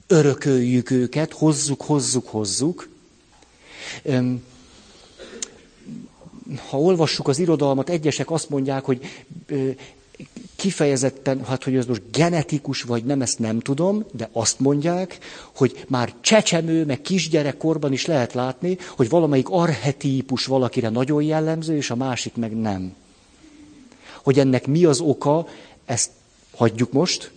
örököljük őket, hozzuk, hozzuk, hozzuk. Ha olvassuk az irodalmat, egyesek azt mondják, hogy kifejezetten, hát hogy ez most genetikus vagy nem, ezt nem tudom, de azt mondják, hogy már csecsemő, meg kisgyerekkorban is lehet látni, hogy valamelyik arhetípus valakire nagyon jellemző, és a másik meg nem. Hogy ennek mi az oka, ezt hagyjuk most.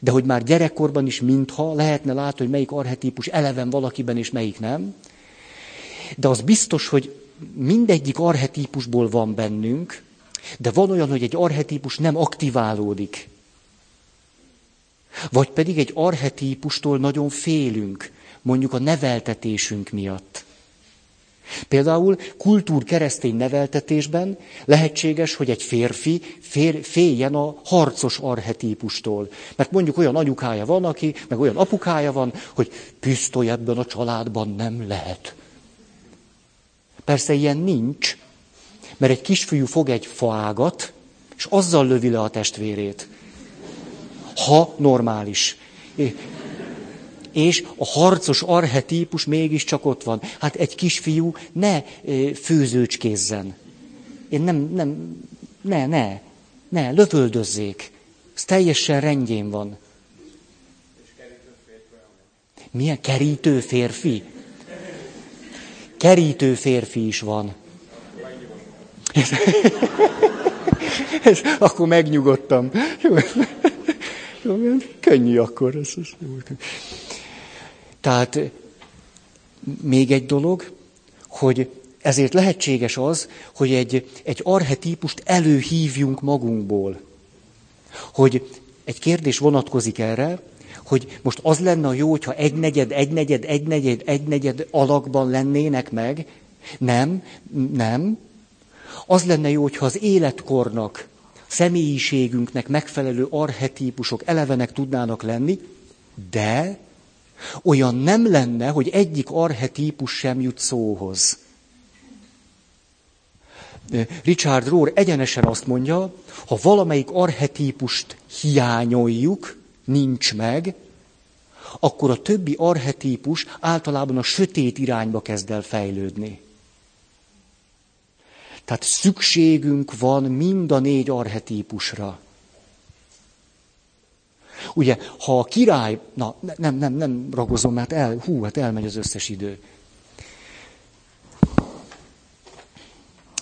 De hogy már gyerekkorban is mintha lehetne látni, hogy melyik arhetípus eleven valakiben, és melyik nem. De az biztos, hogy mindegyik arhetípusból van bennünk, de van olyan, hogy egy arhetípus nem aktiválódik. Vagy pedig egy arhetípustól nagyon félünk, mondjuk a neveltetésünk miatt. Például kultúr keresztény neveltetésben lehetséges, hogy egy férfi fér, féljen a harcos arhetípustól. Mert mondjuk olyan anyukája van, aki, meg olyan apukája van, hogy pisztoly ebben a családban nem lehet. Persze ilyen nincs, mert egy kisfiú fog egy faágat, és azzal lövi le a testvérét. Ha normális. És a harcos arhetípus mégiscsak ott van. Hát egy kisfiú ne főzőcskézzen. Én nem, nem, ne, ne, ne, lövöldözzék. Ez teljesen rendjén van. Milyen kerítő férfi? Kerítő férfi is van. Ez, akkor megnyugodtam. Jó, könnyű akkor. Ez, ez jó. Tehát még egy dolog, hogy ezért lehetséges az, hogy egy, egy arhetípust előhívjunk magunkból. Hogy egy kérdés vonatkozik erre, hogy most az lenne a jó, hogyha egynegyed, egynegyed, egynegyed, egynegyed alakban lennének meg. Nem, nem. Az lenne jó, hogyha az életkornak, személyiségünknek megfelelő arhetípusok elevenek tudnának lenni, de olyan nem lenne, hogy egyik arhetípus sem jut szóhoz. Richard Rohr egyenesen azt mondja, ha valamelyik arhetípust hiányoljuk, nincs meg, akkor a többi arhetípus általában a sötét irányba kezd el fejlődni. Tehát szükségünk van mind a négy arhetípusra. Ugye, ha a király, na nem, nem, nem ragozom, mert el, hú, hát elmegy az összes idő.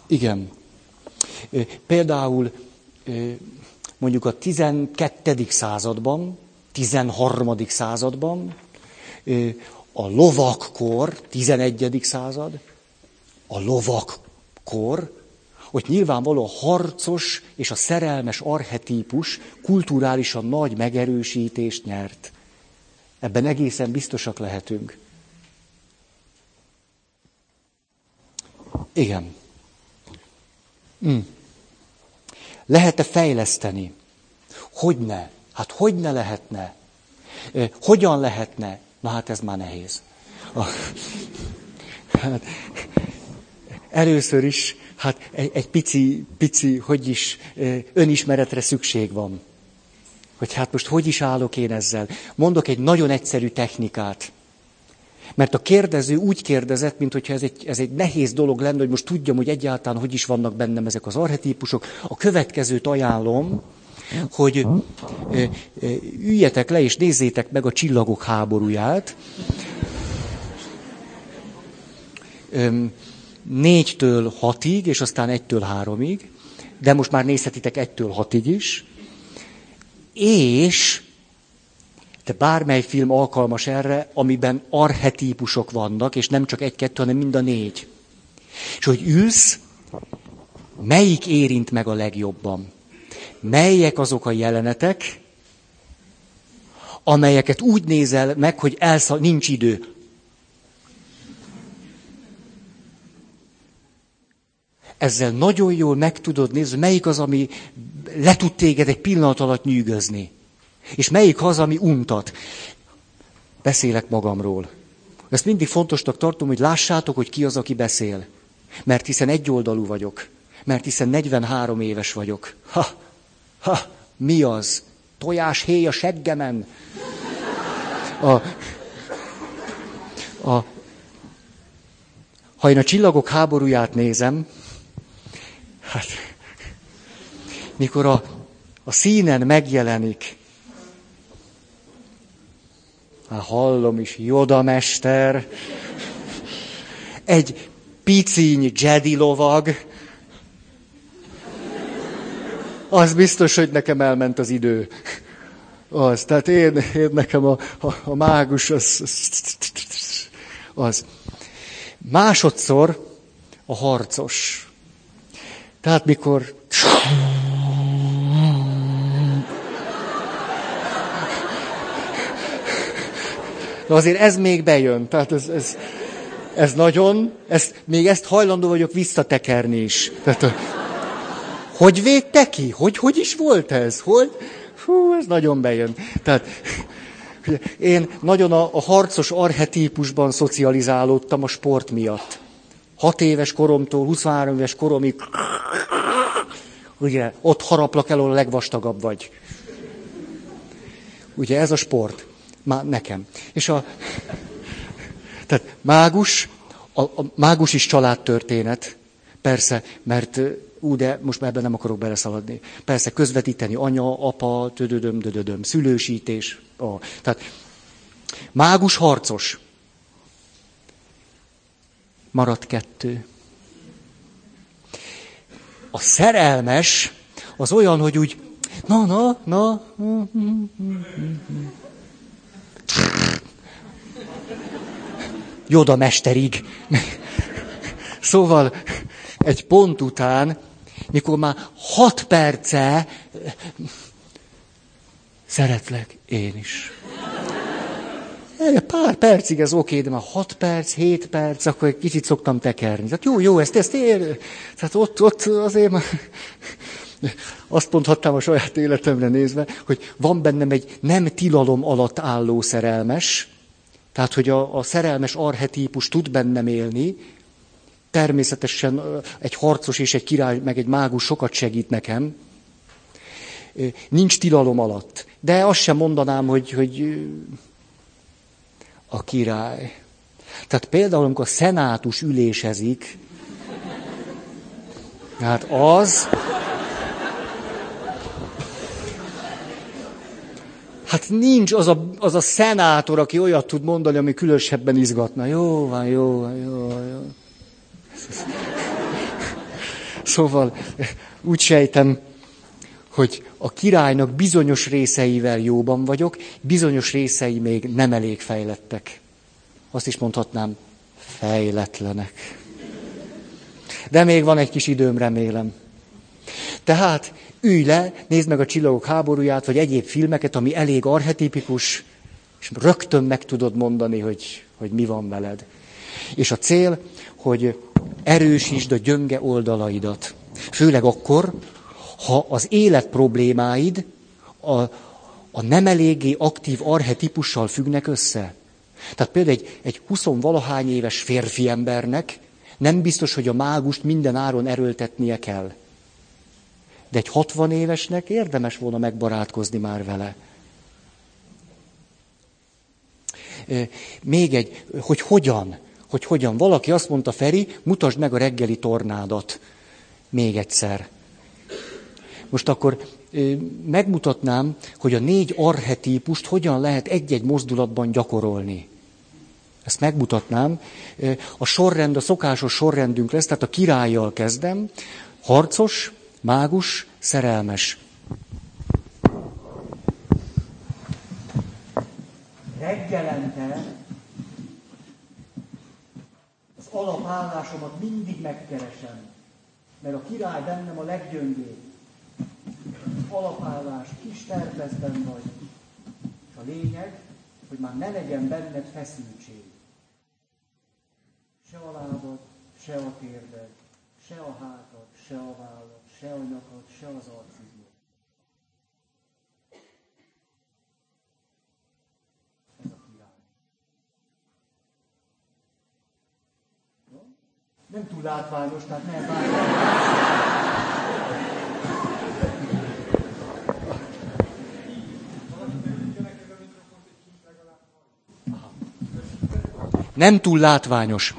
Igen. Például mondjuk a 12. században, 13. században, a lovakkor, 11. század, a lovakkor, hogy nyilvánvaló a harcos és a szerelmes arhetípus kulturálisan nagy megerősítést nyert. Ebben egészen biztosak lehetünk. Igen. Mm. Lehet-e fejleszteni? Hogyne? Hát hogy ne lehetne? Hogyan lehetne? Na hát ez már nehéz. Hát, először is, hát egy, egy pici, pici, hogy is, önismeretre szükség van. Hogy hát most hogy is állok én ezzel. Mondok egy nagyon egyszerű technikát. Mert a kérdező úgy kérdezett, mint hogyha ez egy, ez egy nehéz dolog lenne, hogy most tudjam, hogy egyáltalán hogy is vannak bennem ezek az arhetípusok. A következőt ajánlom, hogy üljetek le és nézzétek meg a csillagok háborúját. Négytől hatig, és aztán egytől háromig, de most már nézhetitek egytől hatig is. És de bármely film alkalmas erre, amiben arhetípusok vannak, és nem csak egy-kettő, hanem mind a négy. És hogy ülsz, melyik érint meg a legjobban? Melyek azok a jelenetek, amelyeket úgy nézel meg, hogy elszal, nincs idő. Ezzel nagyon jól meg tudod nézni, melyik az, ami le tud téged egy pillanat alatt nyűgözni. És melyik az, ami untat? Beszélek magamról. Ezt mindig fontosnak tartom, hogy lássátok, hogy ki az, aki beszél. Mert hiszen egyoldalú vagyok. Mert hiszen 43 éves vagyok. Ha, ha, mi az? Tojás héj a seggemen. A, a, ha én a csillagok háborúját nézem, hát mikor a, a színen megjelenik Hát hallom is, Joda mester, egy piciny Jedi lovag, az biztos, hogy nekem elment az idő. Az, tehát én, én nekem a, a, a mágus az, az. Másodszor a harcos. Tehát mikor Na azért ez még bejön. Tehát ez, ez, ez nagyon, ez, még ezt hajlandó vagyok visszatekerni is. Tehát, hogy védte ki? Hogy, hogy is volt ez? Hogy? Hú, ez nagyon bejön. Tehát én nagyon a, a harcos arhetípusban szocializálódtam a sport miatt. Hat éves koromtól 23 éves koromig, ugye, ott haraplak el, a legvastagabb vagy. Ugye ez a sport. Má, nekem. És a... Tehát mágus, a, a mágus is családtörténet. Persze, mert ú, de most már ebben nem akarok beleszaladni. Persze, közvetíteni anya, apa, tödödöm, dödödöm, szülősítés. A, tehát mágus harcos. Maradt kettő. A szerelmes az olyan, hogy úgy, na, na, na, Joda mesterig. Szóval egy pont után, mikor már hat perce, szeretlek én is. Pár percig ez oké, de már hat perc, hét perc, akkor egy kicsit szoktam tekerni. Tehát jó, jó, ezt, ezt ér. Tehát ott, ott azért már... Azt mondhatnám a saját életemre nézve, hogy van bennem egy nem tilalom alatt álló szerelmes, tehát, hogy a, a szerelmes arhetípus tud bennem élni, természetesen egy harcos és egy király, meg egy mágus sokat segít nekem. Nincs tilalom alatt. De azt sem mondanám, hogy, hogy a király. Tehát például, amikor a szenátus ülésezik, hát az, Hát nincs az a, az a szenátor, aki olyat tud mondani, ami különösebben izgatna. Jó van, jó van, jó van, jó. Szóval úgy sejtem, hogy a királynak bizonyos részeivel jóban vagyok, bizonyos részei még nem elég fejlettek. Azt is mondhatnám, fejletlenek. De még van egy kis időm, remélem. Tehát ülj le, nézd meg a csillagok háborúját, vagy egyéb filmeket, ami elég arhetipikus, és rögtön meg tudod mondani, hogy, hogy mi van veled. És a cél, hogy erősítsd a gyönge oldalaidat. Főleg akkor, ha az élet problémáid a, a nem eléggé aktív arhetipussal függnek össze. Tehát például egy, egy 20 valahány éves férfi embernek nem biztos, hogy a mágust minden áron erőltetnie kell. De egy 60 évesnek érdemes volna megbarátkozni már vele. Még egy, hogy hogyan, hogy hogyan. Valaki azt mondta, Feri, mutasd meg a reggeli tornádat. Még egyszer. Most akkor megmutatnám, hogy a négy arhetípust hogyan lehet egy-egy mozdulatban gyakorolni. Ezt megmutatnám. A sorrend, a szokásos sorrendünk lesz, tehát a királlyal kezdem. Harcos, mágus, szerelmes. Reggelente az alapállásomat mindig megkeresem, mert a király bennem a leggyöngébb. Alapállás, kis terpezben vagy. És a lényeg, hogy már ne legyen benned feszültség. Se a lábad, se a térded, se a hátad, se a vállad, se a nyakad, se az arcizmod. Ez a király. Nem túl látványos, tehát nem Nem túl látványos.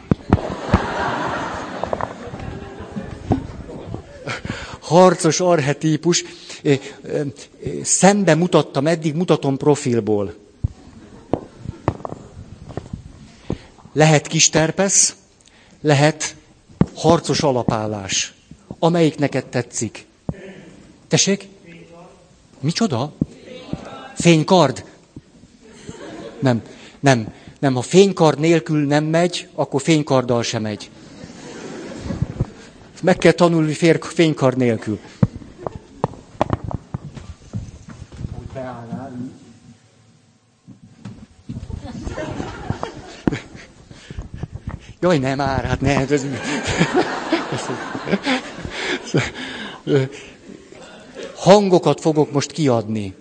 harcos arhetípus, szembe mutattam eddig, mutatom profilból. Lehet kis terpesz, lehet harcos alapállás. Amelyik neked tetszik. Tessék? Micsoda? Fénykard? Nem, nem, nem. Ha fénykard nélkül nem megy, akkor fénykarddal sem megy. Meg kell tanulni fér, fénykar nélkül. Jaj, nem már, hát ne. Ez... Hangokat fogok most kiadni.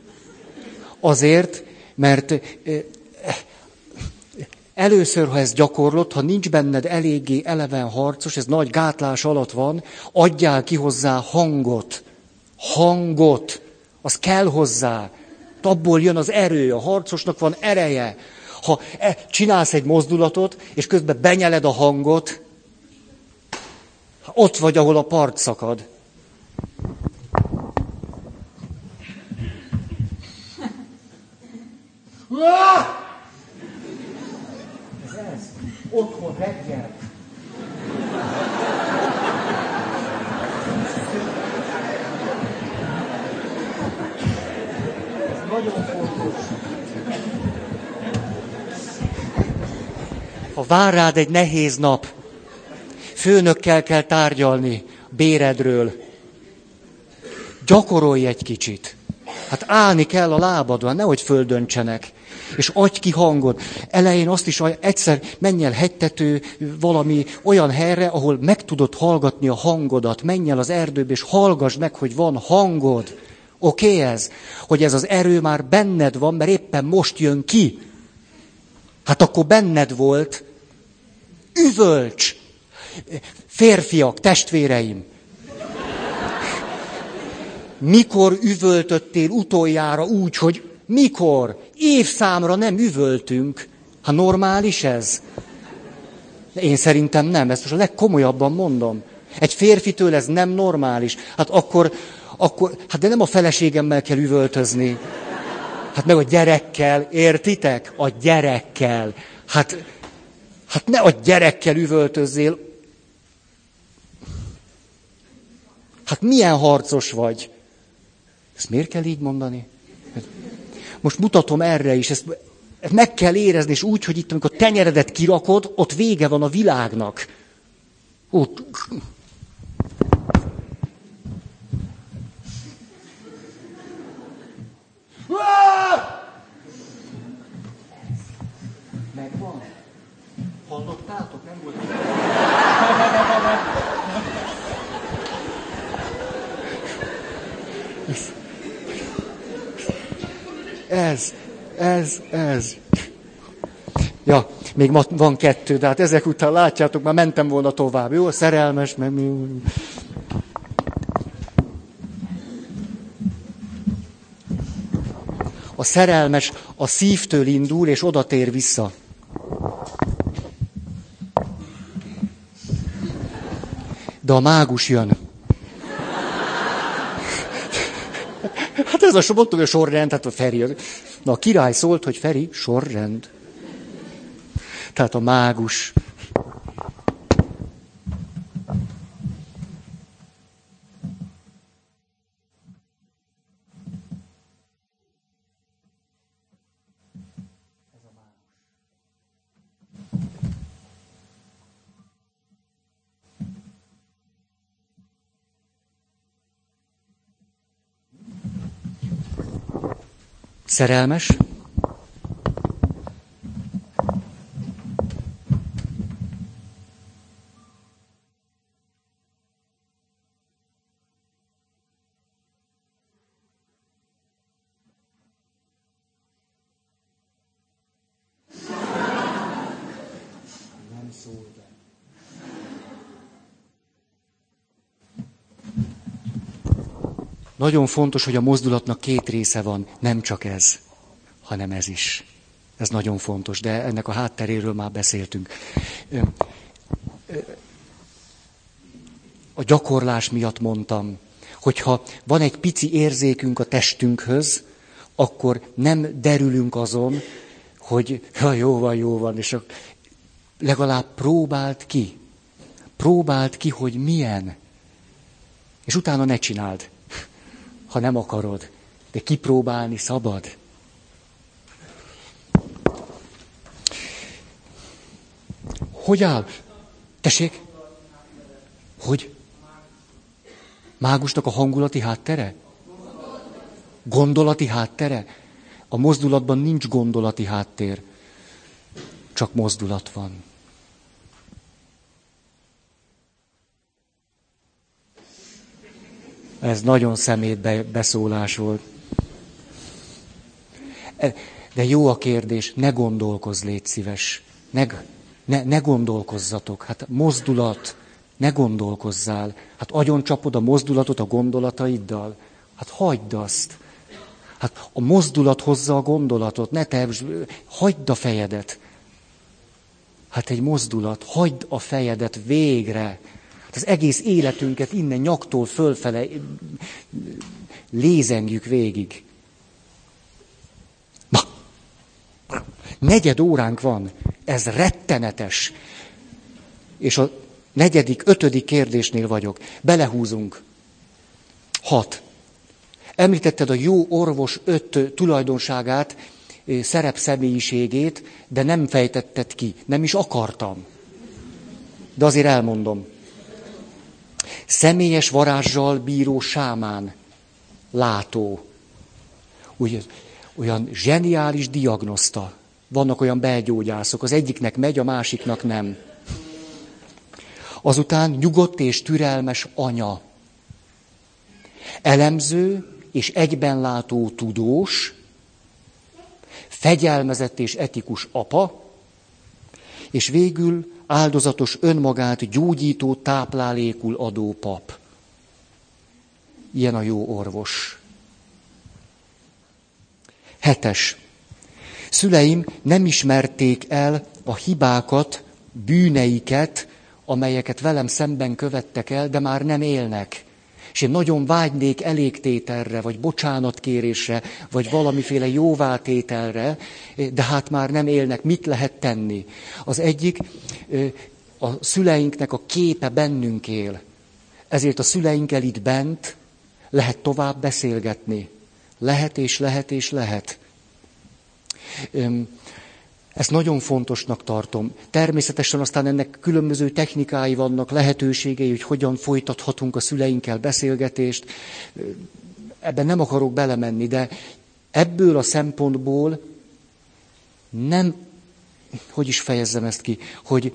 Azért, mert Először, ha ez gyakorlott, ha nincs benned eléggé eleven harcos, ez nagy gátlás alatt van, adjál ki hozzá hangot. Hangot. Az kell hozzá. Abból jön az erő, a harcosnak van ereje. Ha e, csinálsz egy mozdulatot, és közben benyeled a hangot, ott vagy, ahol a part szakad. Ah! Otthon reggel. Ez nagyon fontos. Ha vár rád egy nehéz nap, főnökkel kell tárgyalni béredről, gyakorolj egy kicsit. Hát állni kell a lábadon, nehogy földöntsenek és adj ki hangot. Elején azt is egyszer menj el hegytető valami olyan helyre, ahol meg tudod hallgatni a hangodat. Menj el az erdőbe, és hallgass meg, hogy van hangod. Oké okay ez? Hogy ez az erő már benned van, mert éppen most jön ki. Hát akkor benned volt. Üvölcs! Férfiak, testvéreim! Mikor üvöltöttél utoljára úgy, hogy mikor? Évszámra nem üvöltünk. Ha normális ez? Én szerintem nem, ezt most a legkomolyabban mondom. Egy férfitől ez nem normális. Hát akkor, akkor, hát de nem a feleségemmel kell üvöltözni. Hát meg a gyerekkel, értitek? A gyerekkel. Hát, hát ne a gyerekkel üvöltözzél. Hát milyen harcos vagy? Ezt miért kell így mondani? most mutatom erre is, ezt, meg kell érezni, és úgy, hogy itt, amikor tenyeredet kirakod, ott vége van a világnak. Ott. Megvan? Hallottátok? Nem volt. Ez ez, ez. Ja, még ma van kettő, de hát ezek után látjátok, már mentem volna tovább. Jó, szerelmes, meg mi... A szerelmes a szívtől indul, és oda tér vissza. De a mágus jön. Hát ez a, mondtuk, a sorrend, tehát a Feri. Na, a király szólt, hogy Feri, sorrend. Tehát a mágus. Szerelmes? Nagyon fontos, hogy a mozdulatnak két része van, nem csak ez, hanem ez is. Ez nagyon fontos, de ennek a hátteréről már beszéltünk. A gyakorlás miatt mondtam, hogyha van egy pici érzékünk a testünkhöz, akkor nem derülünk azon, hogy ha jó van, jó van, és legalább próbált ki. Próbált ki, hogy milyen. És utána ne csináld ha nem akarod, de kipróbálni szabad. Hogy áll? Tessék? Hogy? Mágusnak a hangulati háttere? Gondolati háttere? A mozdulatban nincs gondolati háttér, csak mozdulat van. Ez nagyon szemét beszólás volt. E, de jó a kérdés, ne gondolkozz, légy szíves. Ne, ne, ne gondolkozzatok. Hát mozdulat, ne gondolkozzál. Hát agyon csapod a mozdulatot a gondolataiddal. Hát hagyd azt. Hát a mozdulat hozza a gondolatot, ne te, hagyd a fejedet. Hát egy mozdulat, hagyd a fejedet végre. Az egész életünket innen nyaktól fölfele lézengjük végig. Ma, negyed óránk van, ez rettenetes. És a negyedik, ötödik kérdésnél vagyok. Belehúzunk. Hat. Említetted a jó orvos öt tulajdonságát, szerepszemélyiségét, de nem fejtetted ki. Nem is akartam. De azért elmondom. Személyes varázsjal bíró sámán, látó. Úgy, olyan zseniális diagnoszta. Vannak olyan belgyógyászok, az egyiknek megy, a másiknak nem. Azután nyugodt és türelmes anya. Elemző és egybenlátó tudós, fegyelmezett és etikus apa, és végül áldozatos önmagát gyógyító táplálékul adó pap. Ilyen a jó orvos. Hetes. Szüleim nem ismerték el a hibákat, bűneiket, amelyeket velem szemben követtek el, de már nem élnek. És én nagyon vágynék elégtételre, vagy bocsánatkérésre, vagy valamiféle jóvátételre, de hát már nem élnek. Mit lehet tenni? Az egyik, a szüleinknek a képe bennünk él. Ezért a szüleinkkel itt bent lehet tovább beszélgetni. Lehet és lehet és lehet. Ezt nagyon fontosnak tartom. Természetesen aztán ennek különböző technikái vannak, lehetőségei, hogy hogyan folytathatunk a szüleinkkel beszélgetést. Ebben nem akarok belemenni, de ebből a szempontból nem, hogy is fejezzem ezt ki, hogy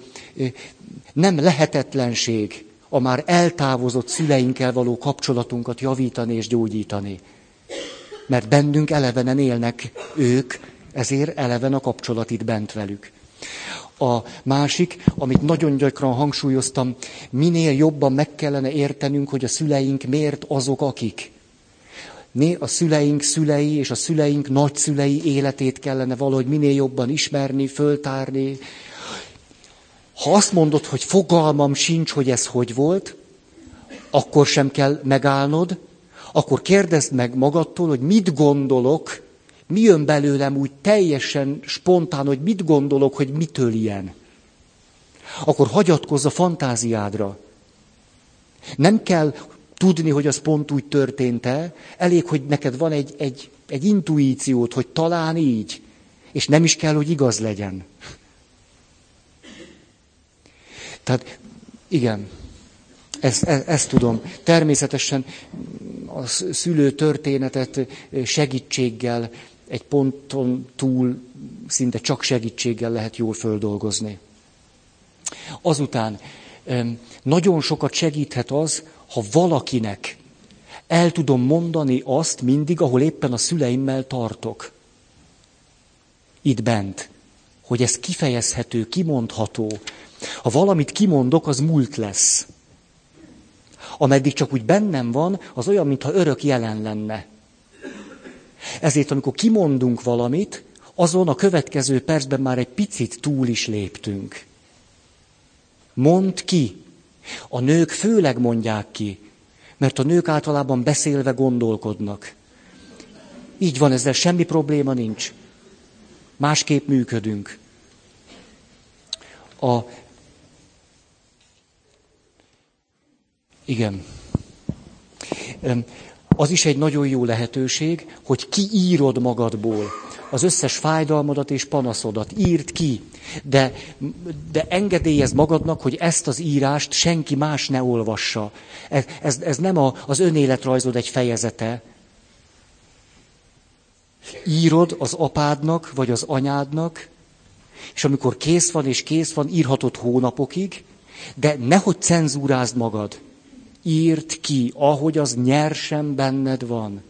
nem lehetetlenség a már eltávozott szüleinkkel való kapcsolatunkat javítani és gyógyítani. Mert bennünk elevenen élnek ők, ezért eleven a kapcsolat itt bent velük. A másik, amit nagyon gyakran hangsúlyoztam, minél jobban meg kellene értenünk, hogy a szüleink miért azok, akik. A szüleink szülei és a szüleink nagyszülei életét kellene valahogy minél jobban ismerni, föltárni. Ha azt mondod, hogy fogalmam sincs, hogy ez hogy volt, akkor sem kell megállnod, akkor kérdezd meg magadtól, hogy mit gondolok, mi jön belőlem úgy teljesen spontán, hogy mit gondolok, hogy mitől ilyen. Akkor hagyatkozz a fantáziádra. Nem kell tudni, hogy az pont úgy történt-e, elég, hogy neked van egy, egy, egy intuíciót, hogy talán így, és nem is kell, hogy igaz legyen. Tehát igen, ezt, ezt, ezt tudom. Természetesen a szülő történetet segítséggel, egy ponton túl szinte csak segítséggel lehet jól földolgozni. Azután nagyon sokat segíthet az, ha valakinek el tudom mondani azt mindig, ahol éppen a szüleimmel tartok. Itt bent. Hogy ez kifejezhető, kimondható. Ha valamit kimondok, az múlt lesz. Ameddig csak úgy bennem van, az olyan, mintha örök jelen lenne. Ezért, amikor kimondunk valamit, azon a következő percben már egy picit túl is léptünk. Mond ki. A nők főleg mondják ki, mert a nők általában beszélve gondolkodnak. Így van, ezzel semmi probléma nincs. Másképp működünk. A... Igen. Az is egy nagyon jó lehetőség, hogy kiírod magadból az összes fájdalmadat és panaszodat. Írd ki. De, de engedélyez magadnak, hogy ezt az írást senki más ne olvassa. Ez, ez, ez nem a, az önéletrajzod egy fejezete. Írod az apádnak, vagy az anyádnak, és amikor kész van, és kész van, írhatod hónapokig, de nehogy cenzúrázd magad. Írd ki, ahogy az nyersen benned van.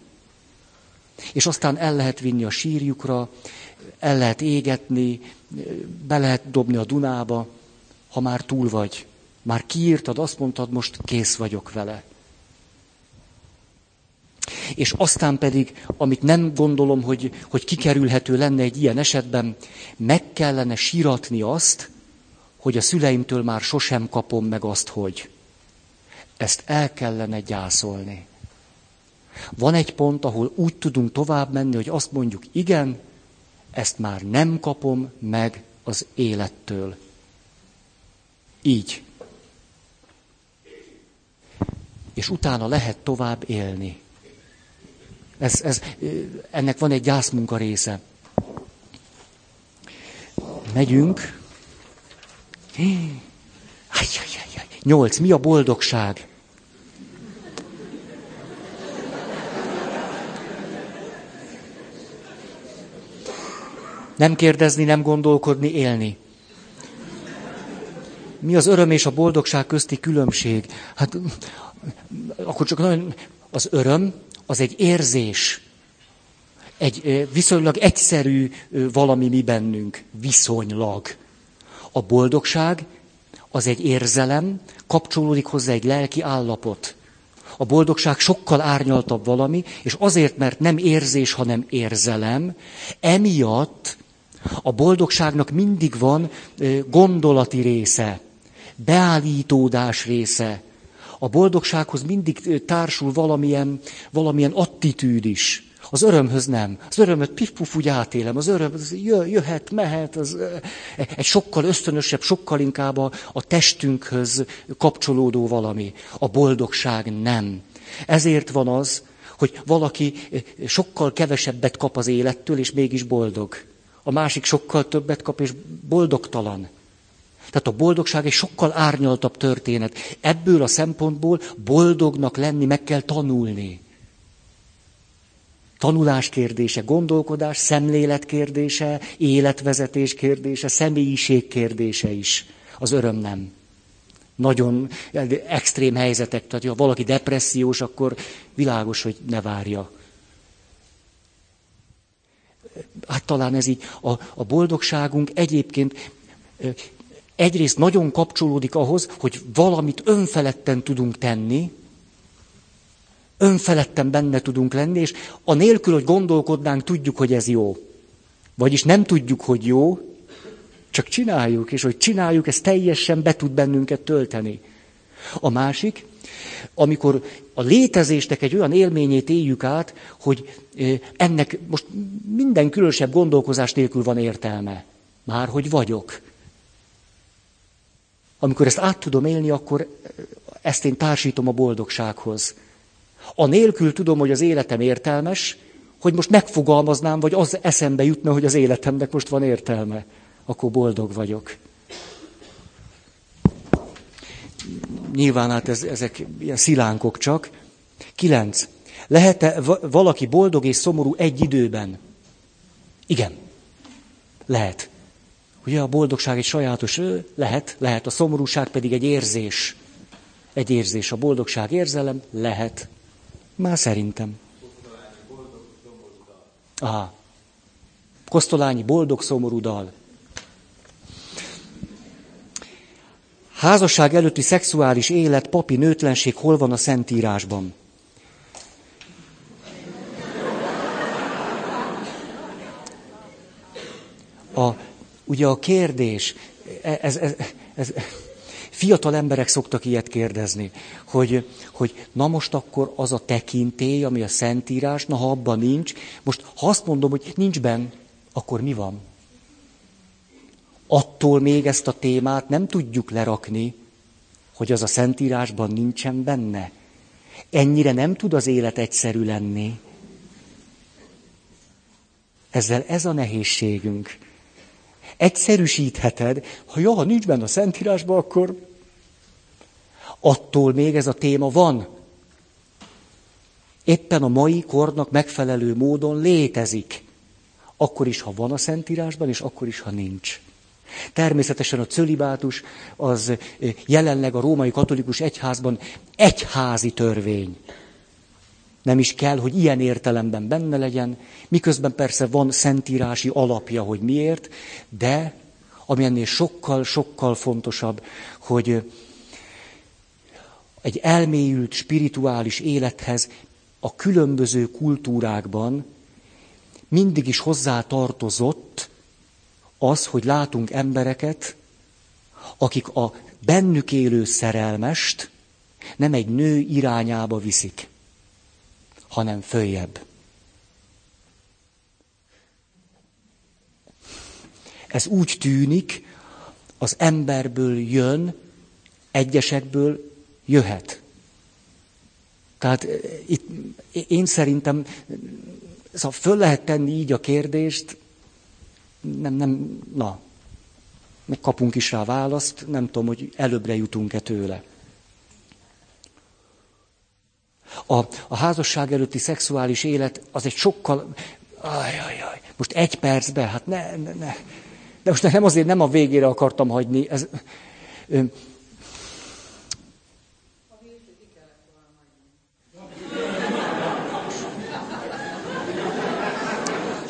És aztán el lehet vinni a sírjukra, el lehet égetni, be lehet dobni a Dunába, ha már túl vagy. Már kiírtad, azt mondtad, most kész vagyok vele. És aztán pedig, amit nem gondolom, hogy, hogy kikerülhető lenne egy ilyen esetben, meg kellene síratni azt, hogy a szüleimtől már sosem kapom meg azt, hogy. Ezt el kellene gyászolni. Van egy pont, ahol úgy tudunk tovább menni, hogy azt mondjuk, igen, ezt már nem kapom meg az élettől. Így. És utána lehet tovább élni. Ez, ez, ennek van egy gyászmunka része. Megyünk. Nyolc. Mi a boldogság? Nem kérdezni, nem gondolkodni, élni. Mi az öröm és a boldogság közti különbség? Hát akkor csak nagyon, az öröm az egy érzés. Egy viszonylag egyszerű valami mi bennünk, viszonylag. A boldogság az egy érzelem, kapcsolódik hozzá egy lelki állapot. A boldogság sokkal árnyaltabb valami, és azért, mert nem érzés, hanem érzelem, emiatt a boldogságnak mindig van gondolati része, beállítódás része. A boldogsághoz mindig társul valamilyen, valamilyen attitűd is. Az örömhöz nem. Az örömöt pif úgy átélem. Az öröm az jöhet, mehet. Az, egy sokkal ösztönösebb, sokkal inkább a, a testünkhöz kapcsolódó valami. A boldogság nem. Ezért van az, hogy valaki sokkal kevesebbet kap az élettől, és mégis boldog a másik sokkal többet kap, és boldogtalan. Tehát a boldogság egy sokkal árnyaltabb történet. Ebből a szempontból boldognak lenni meg kell tanulni. Tanulás kérdése, gondolkodás, szemlélet kérdése, életvezetés kérdése, személyiség kérdése is. Az öröm nem. Nagyon extrém helyzetek, tehát ha valaki depressziós, akkor világos, hogy ne várja. hát talán ez így, a, a boldogságunk egyébként egyrészt nagyon kapcsolódik ahhoz, hogy valamit önfeledten tudunk tenni, önfeledten benne tudunk lenni, és anélkül, hogy gondolkodnánk, tudjuk, hogy ez jó. Vagyis nem tudjuk, hogy jó, csak csináljuk, és hogy csináljuk, ez teljesen be tud bennünket tölteni. A másik, amikor a létezésnek egy olyan élményét éljük át, hogy ennek most minden különösebb gondolkozás nélkül van értelme. Már hogy vagyok. Amikor ezt át tudom élni, akkor ezt én társítom a boldogsághoz. A nélkül tudom, hogy az életem értelmes, hogy most megfogalmaznám, vagy az eszembe jutna, hogy az életemnek most van értelme. Akkor boldog vagyok. Nyilván hát ez, ezek ilyen szilánkok csak. Kilenc. Lehet-e valaki boldog és szomorú egy időben? Igen. Lehet. Ugye a boldogság egy sajátos, lehet, lehet, a szomorúság pedig egy érzés. Egy érzés, a boldogság érzelem, lehet. Már szerintem. Aha. Kosztolányi boldog szomorú dal. Házasság előtti szexuális élet, papi nőtlenség hol van a Szentírásban? A, ugye a kérdés, e, ez, ez, ez, fiatal emberek szoktak ilyet kérdezni, hogy, hogy na most akkor az a tekintély, ami a Szentírás, na ha abban nincs, most ha azt mondom, hogy nincs benn, akkor mi van? attól még ezt a témát nem tudjuk lerakni, hogy az a Szentírásban nincsen benne. Ennyire nem tud az élet egyszerű lenni. Ezzel ez a nehézségünk. Egyszerűsítheted, ha ja, ha nincs benne a Szentírásban, akkor attól még ez a téma van. Éppen a mai kornak megfelelő módon létezik. Akkor is, ha van a Szentírásban, és akkor is, ha nincs. Természetesen a cölibátus az jelenleg a római katolikus egyházban egyházi törvény. Nem is kell, hogy ilyen értelemben benne legyen, miközben persze van szentírási alapja, hogy miért, de ami ennél sokkal, sokkal fontosabb, hogy egy elmélyült spirituális élethez a különböző kultúrákban mindig is hozzá tartozott az, hogy látunk embereket, akik a bennük élő szerelmest nem egy nő irányába viszik, hanem följebb. Ez úgy tűnik, az emberből jön, egyesekből jöhet. Tehát eh, itt én szerintem, szóval föl lehet tenni így a kérdést, nem, nem, na, meg kapunk is rá választ, nem tudom, hogy előbbre jutunk-e tőle. A, a házasság előtti szexuális élet az egy sokkal... Ajajaj, most egy percbe, hát ne, ne, ne. De most nem azért nem a végére akartam hagyni. Ez, ö,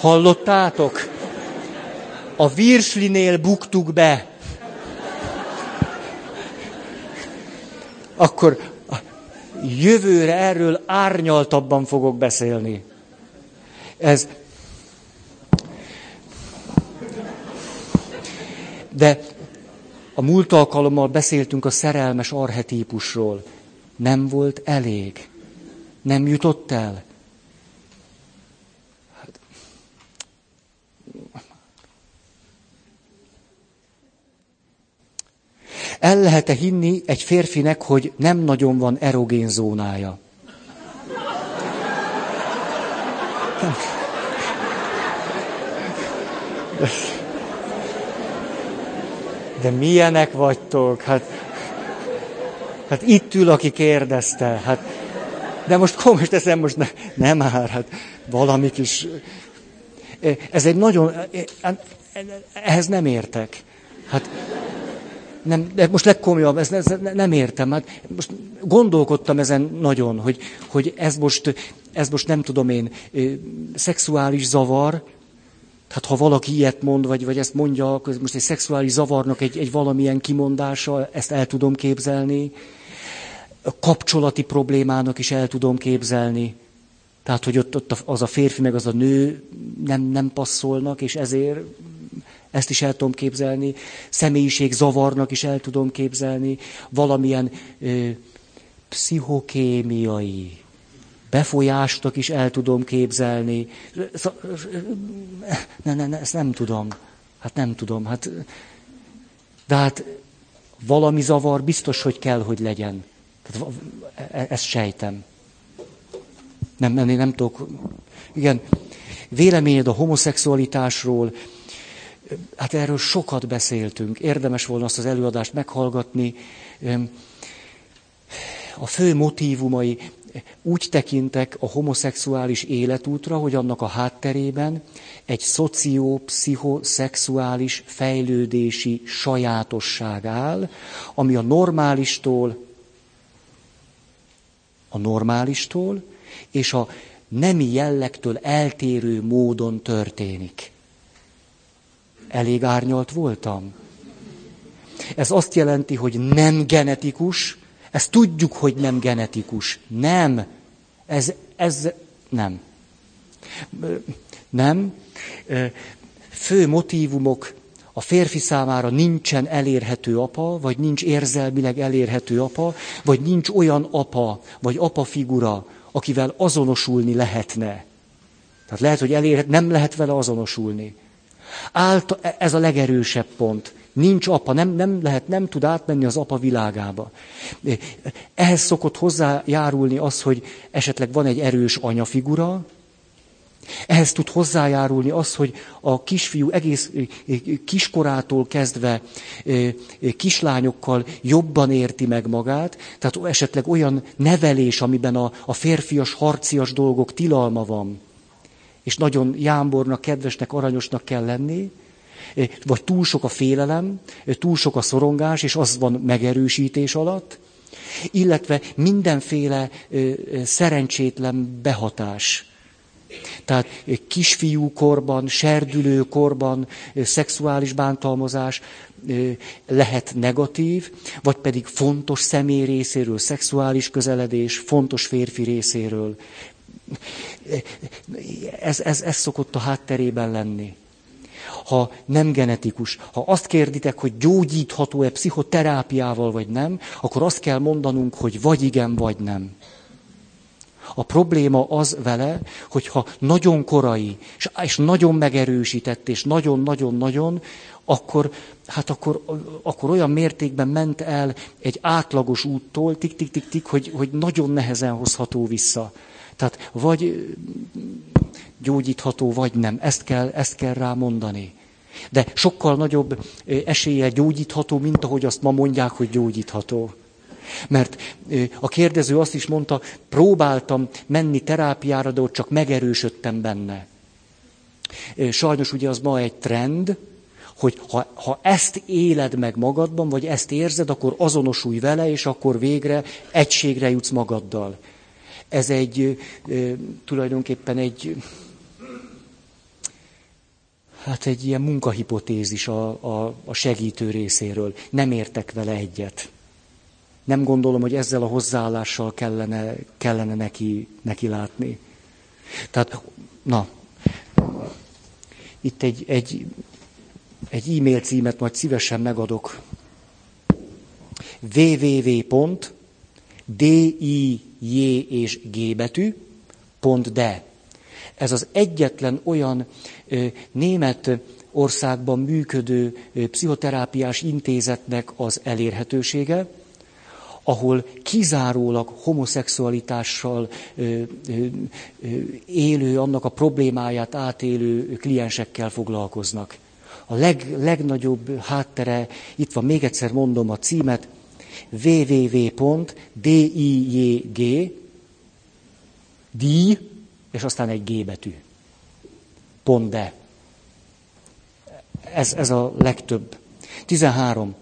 Hallottátok? a virslinél buktuk be. Akkor jövőre erről árnyaltabban fogok beszélni. Ez. De a múlt alkalommal beszéltünk a szerelmes arhetípusról. Nem volt elég. Nem jutott el. El lehet-e hinni egy férfinek, hogy nem nagyon van erogén zónája? De milyenek vagytok? Hát, hát itt ül, aki kérdezte. Hát, de most komolyan teszem, most ne, nem már, hát valami kis... Ez egy nagyon... Ehhez nem értek. Hát nem, de most legkomolyabb, ezt, ezt nem értem. Hát most gondolkodtam ezen nagyon, hogy, hogy ez, most, ez most nem tudom én, szexuális zavar, Tehát ha valaki ilyet mond, vagy, vagy ezt mondja, most egy szexuális zavarnak egy, egy valamilyen kimondása, ezt el tudom képzelni. A kapcsolati problémának is el tudom képzelni. Tehát, hogy ott, ott az a férfi, meg az a nő nem, nem passzolnak, és ezért ezt is el tudom képzelni. Személyiség zavarnak is el tudom képzelni. Valamilyen ö, pszichokémiai befolyástak is el tudom képzelni. Ne, ne, ne, ezt nem tudom. Hát nem tudom. Hát, de hát valami zavar biztos, hogy kell, hogy legyen. Tehát, e, ezt sejtem. Nem, nem, nem tudok. Igen, véleményed a homoszexualitásról, hát erről sokat beszéltünk. Érdemes volna azt az előadást meghallgatni. A fő motívumai, úgy tekintek a homoszexuális életútra, hogy annak a hátterében egy szociopszichoszexuális fejlődési sajátosság áll, ami a normálistól, a normálistól és a nemi jellegtől eltérő módon történik. Elég árnyalt voltam? Ez azt jelenti, hogy nem genetikus, ezt tudjuk, hogy nem genetikus. Nem. Ez, ez nem. Nem. Fő motívumok a férfi számára nincsen elérhető apa, vagy nincs érzelmileg elérhető apa, vagy nincs olyan apa, vagy apa figura, akivel azonosulni lehetne. Tehát lehet, hogy elérhet, nem lehet vele azonosulni. Állt, ez a legerősebb pont. Nincs apa, nem, nem lehet, nem tud átmenni az apa világába. Ehhez szokott hozzájárulni az, hogy esetleg van egy erős anyafigura, ehhez tud hozzájárulni az, hogy a kisfiú egész kiskorától kezdve kislányokkal jobban érti meg magát, tehát esetleg olyan nevelés, amiben a, a férfias, harcias dolgok tilalma van, és nagyon jámbornak, kedvesnek, aranyosnak kell lenni, vagy túl sok a félelem, túl sok a szorongás, és az van megerősítés alatt, illetve mindenféle szerencsétlen behatás. Tehát kisfiúkorban, serdülőkorban szexuális bántalmazás lehet negatív, vagy pedig fontos személy részéről szexuális közeledés, fontos férfi részéről. Ez, ez, ez szokott a hátterében lenni ha nem genetikus. Ha azt kérditek, hogy gyógyítható-e pszichoterápiával, vagy nem, akkor azt kell mondanunk, hogy vagy igen, vagy nem. A probléma az vele, hogyha nagyon korai, és, nagyon megerősített, és nagyon-nagyon-nagyon, akkor, hát akkor, akkor olyan mértékben ment el egy átlagos úttól, tik-tik-tik-tik, hogy, hogy nagyon nehezen hozható vissza. Tehát vagy gyógyítható, vagy nem. Ezt kell, ezt kell rá mondani. De sokkal nagyobb eséllyel gyógyítható, mint ahogy azt ma mondják, hogy gyógyítható. Mert a kérdező azt is mondta, próbáltam menni terápiára, de ott csak megerősödtem benne. Sajnos ugye az ma egy trend, hogy ha, ha ezt éled meg magadban, vagy ezt érzed, akkor azonosulj vele, és akkor végre egységre jutsz magaddal. Ez egy tulajdonképpen egy hát egy ilyen munkahipotézis a, a, a segítő részéről. Nem értek vele egyet. Nem gondolom, hogy ezzel a hozzáállással kellene, kellene neki, neki látni. Tehát, na, itt egy, egy, egy e-mail címet majd szívesen megadok. www.dij és g betű, pont de. Ez az egyetlen olyan ö, német országban működő ö, pszichoterápiás intézetnek az elérhetősége, ahol kizárólag homoszexualitással ö, ö, élő, annak a problémáját átélő kliensekkel foglalkoznak. A leg, legnagyobb háttere, itt van még egyszer mondom a címet, www.dijg, díj, és aztán egy G betű. Pont de. Ez, ez a legtöbb. 13.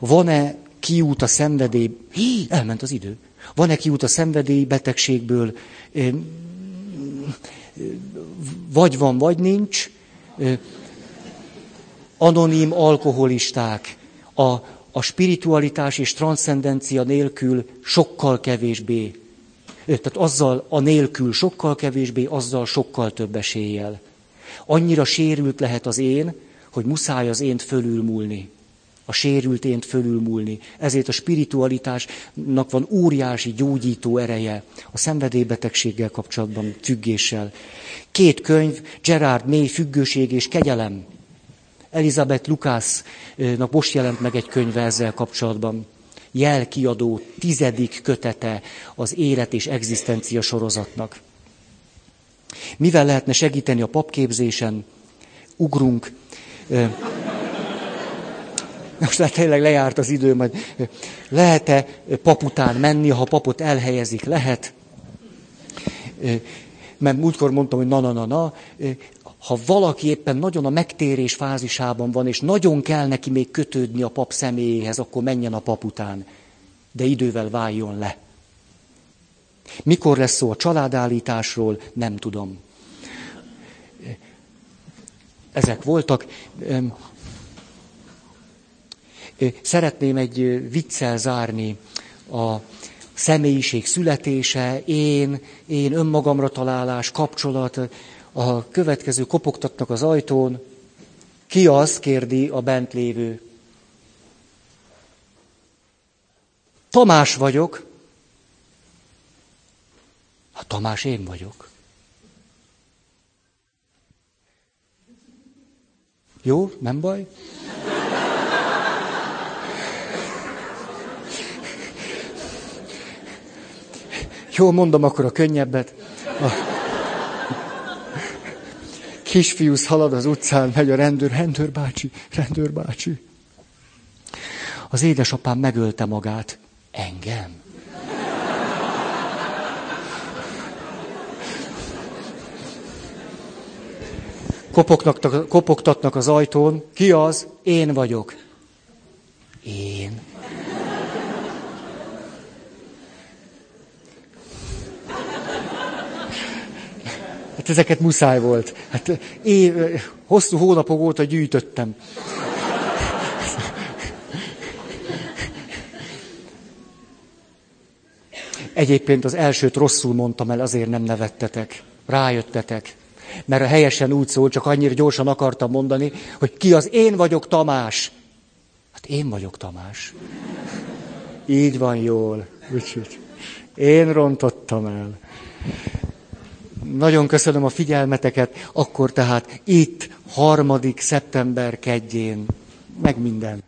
Van-e kiút a szenvedély, Hí, elment az idő. Van-e kiút a szenvedély betegségből, vagy van, vagy nincs, anonim alkoholisták, a, a spiritualitás és transzcendencia nélkül sokkal kevésbé. Tehát azzal a nélkül sokkal kevésbé, azzal sokkal több eséllyel. Annyira sérült lehet az én, hogy muszáj az ént fölülmúlni. A sérült ént fölülmúlni. Ezért a spiritualitásnak van óriási gyógyító ereje a szenvedélybetegséggel kapcsolatban, függéssel. Két könyv, Gerard May, Függőség és kegyelem. Elizabeth Lucasnak most jelent meg egy könyve ezzel kapcsolatban. Jelkiadó tizedik kötete az élet és egzisztencia sorozatnak. Mivel lehetne segíteni a papképzésen? Ugrunk. Most lehet tényleg lejárt az idő, majd lehet-e pap után menni, ha papot elhelyezik? Lehet. Mert múltkor mondtam, hogy na-na-na-na, ha valaki éppen nagyon a megtérés fázisában van, és nagyon kell neki még kötődni a pap személyéhez, akkor menjen a pap után. De idővel váljon le. Mikor lesz szó a családállításról, nem tudom. Ezek voltak. Szeretném egy viccel zárni a személyiség születése, én, én önmagamra találás, kapcsolat. A következő kopogtatnak az ajtón. Ki az, kérdi a bent lévő. Tamás vagyok. Hát Tamás én vagyok. Jó, nem baj? Jó, mondom akkor a könnyebbet. A kisfiúsz halad az utcán, megy a rendőr, rendőr bácsi, rendőr bácsi. Az édesapám megölte magát. Engem? Kopogtatnak, kopogtatnak az ajtón. Ki az? Én vagyok. Én. Hát ezeket muszáj volt. Hát én hosszú hónapok óta gyűjtöttem. Egyébként az elsőt rosszul mondtam el, azért nem nevettetek. Rájöttetek. Mert a helyesen úgy szól, csak annyira gyorsan akartam mondani, hogy ki az én vagyok Tamás. Hát én vagyok Tamás. Így van jól. Úgyhogy én rontottam el. Nagyon köszönöm a figyelmeteket, akkor tehát itt, harmadik szeptember kedjén, meg minden.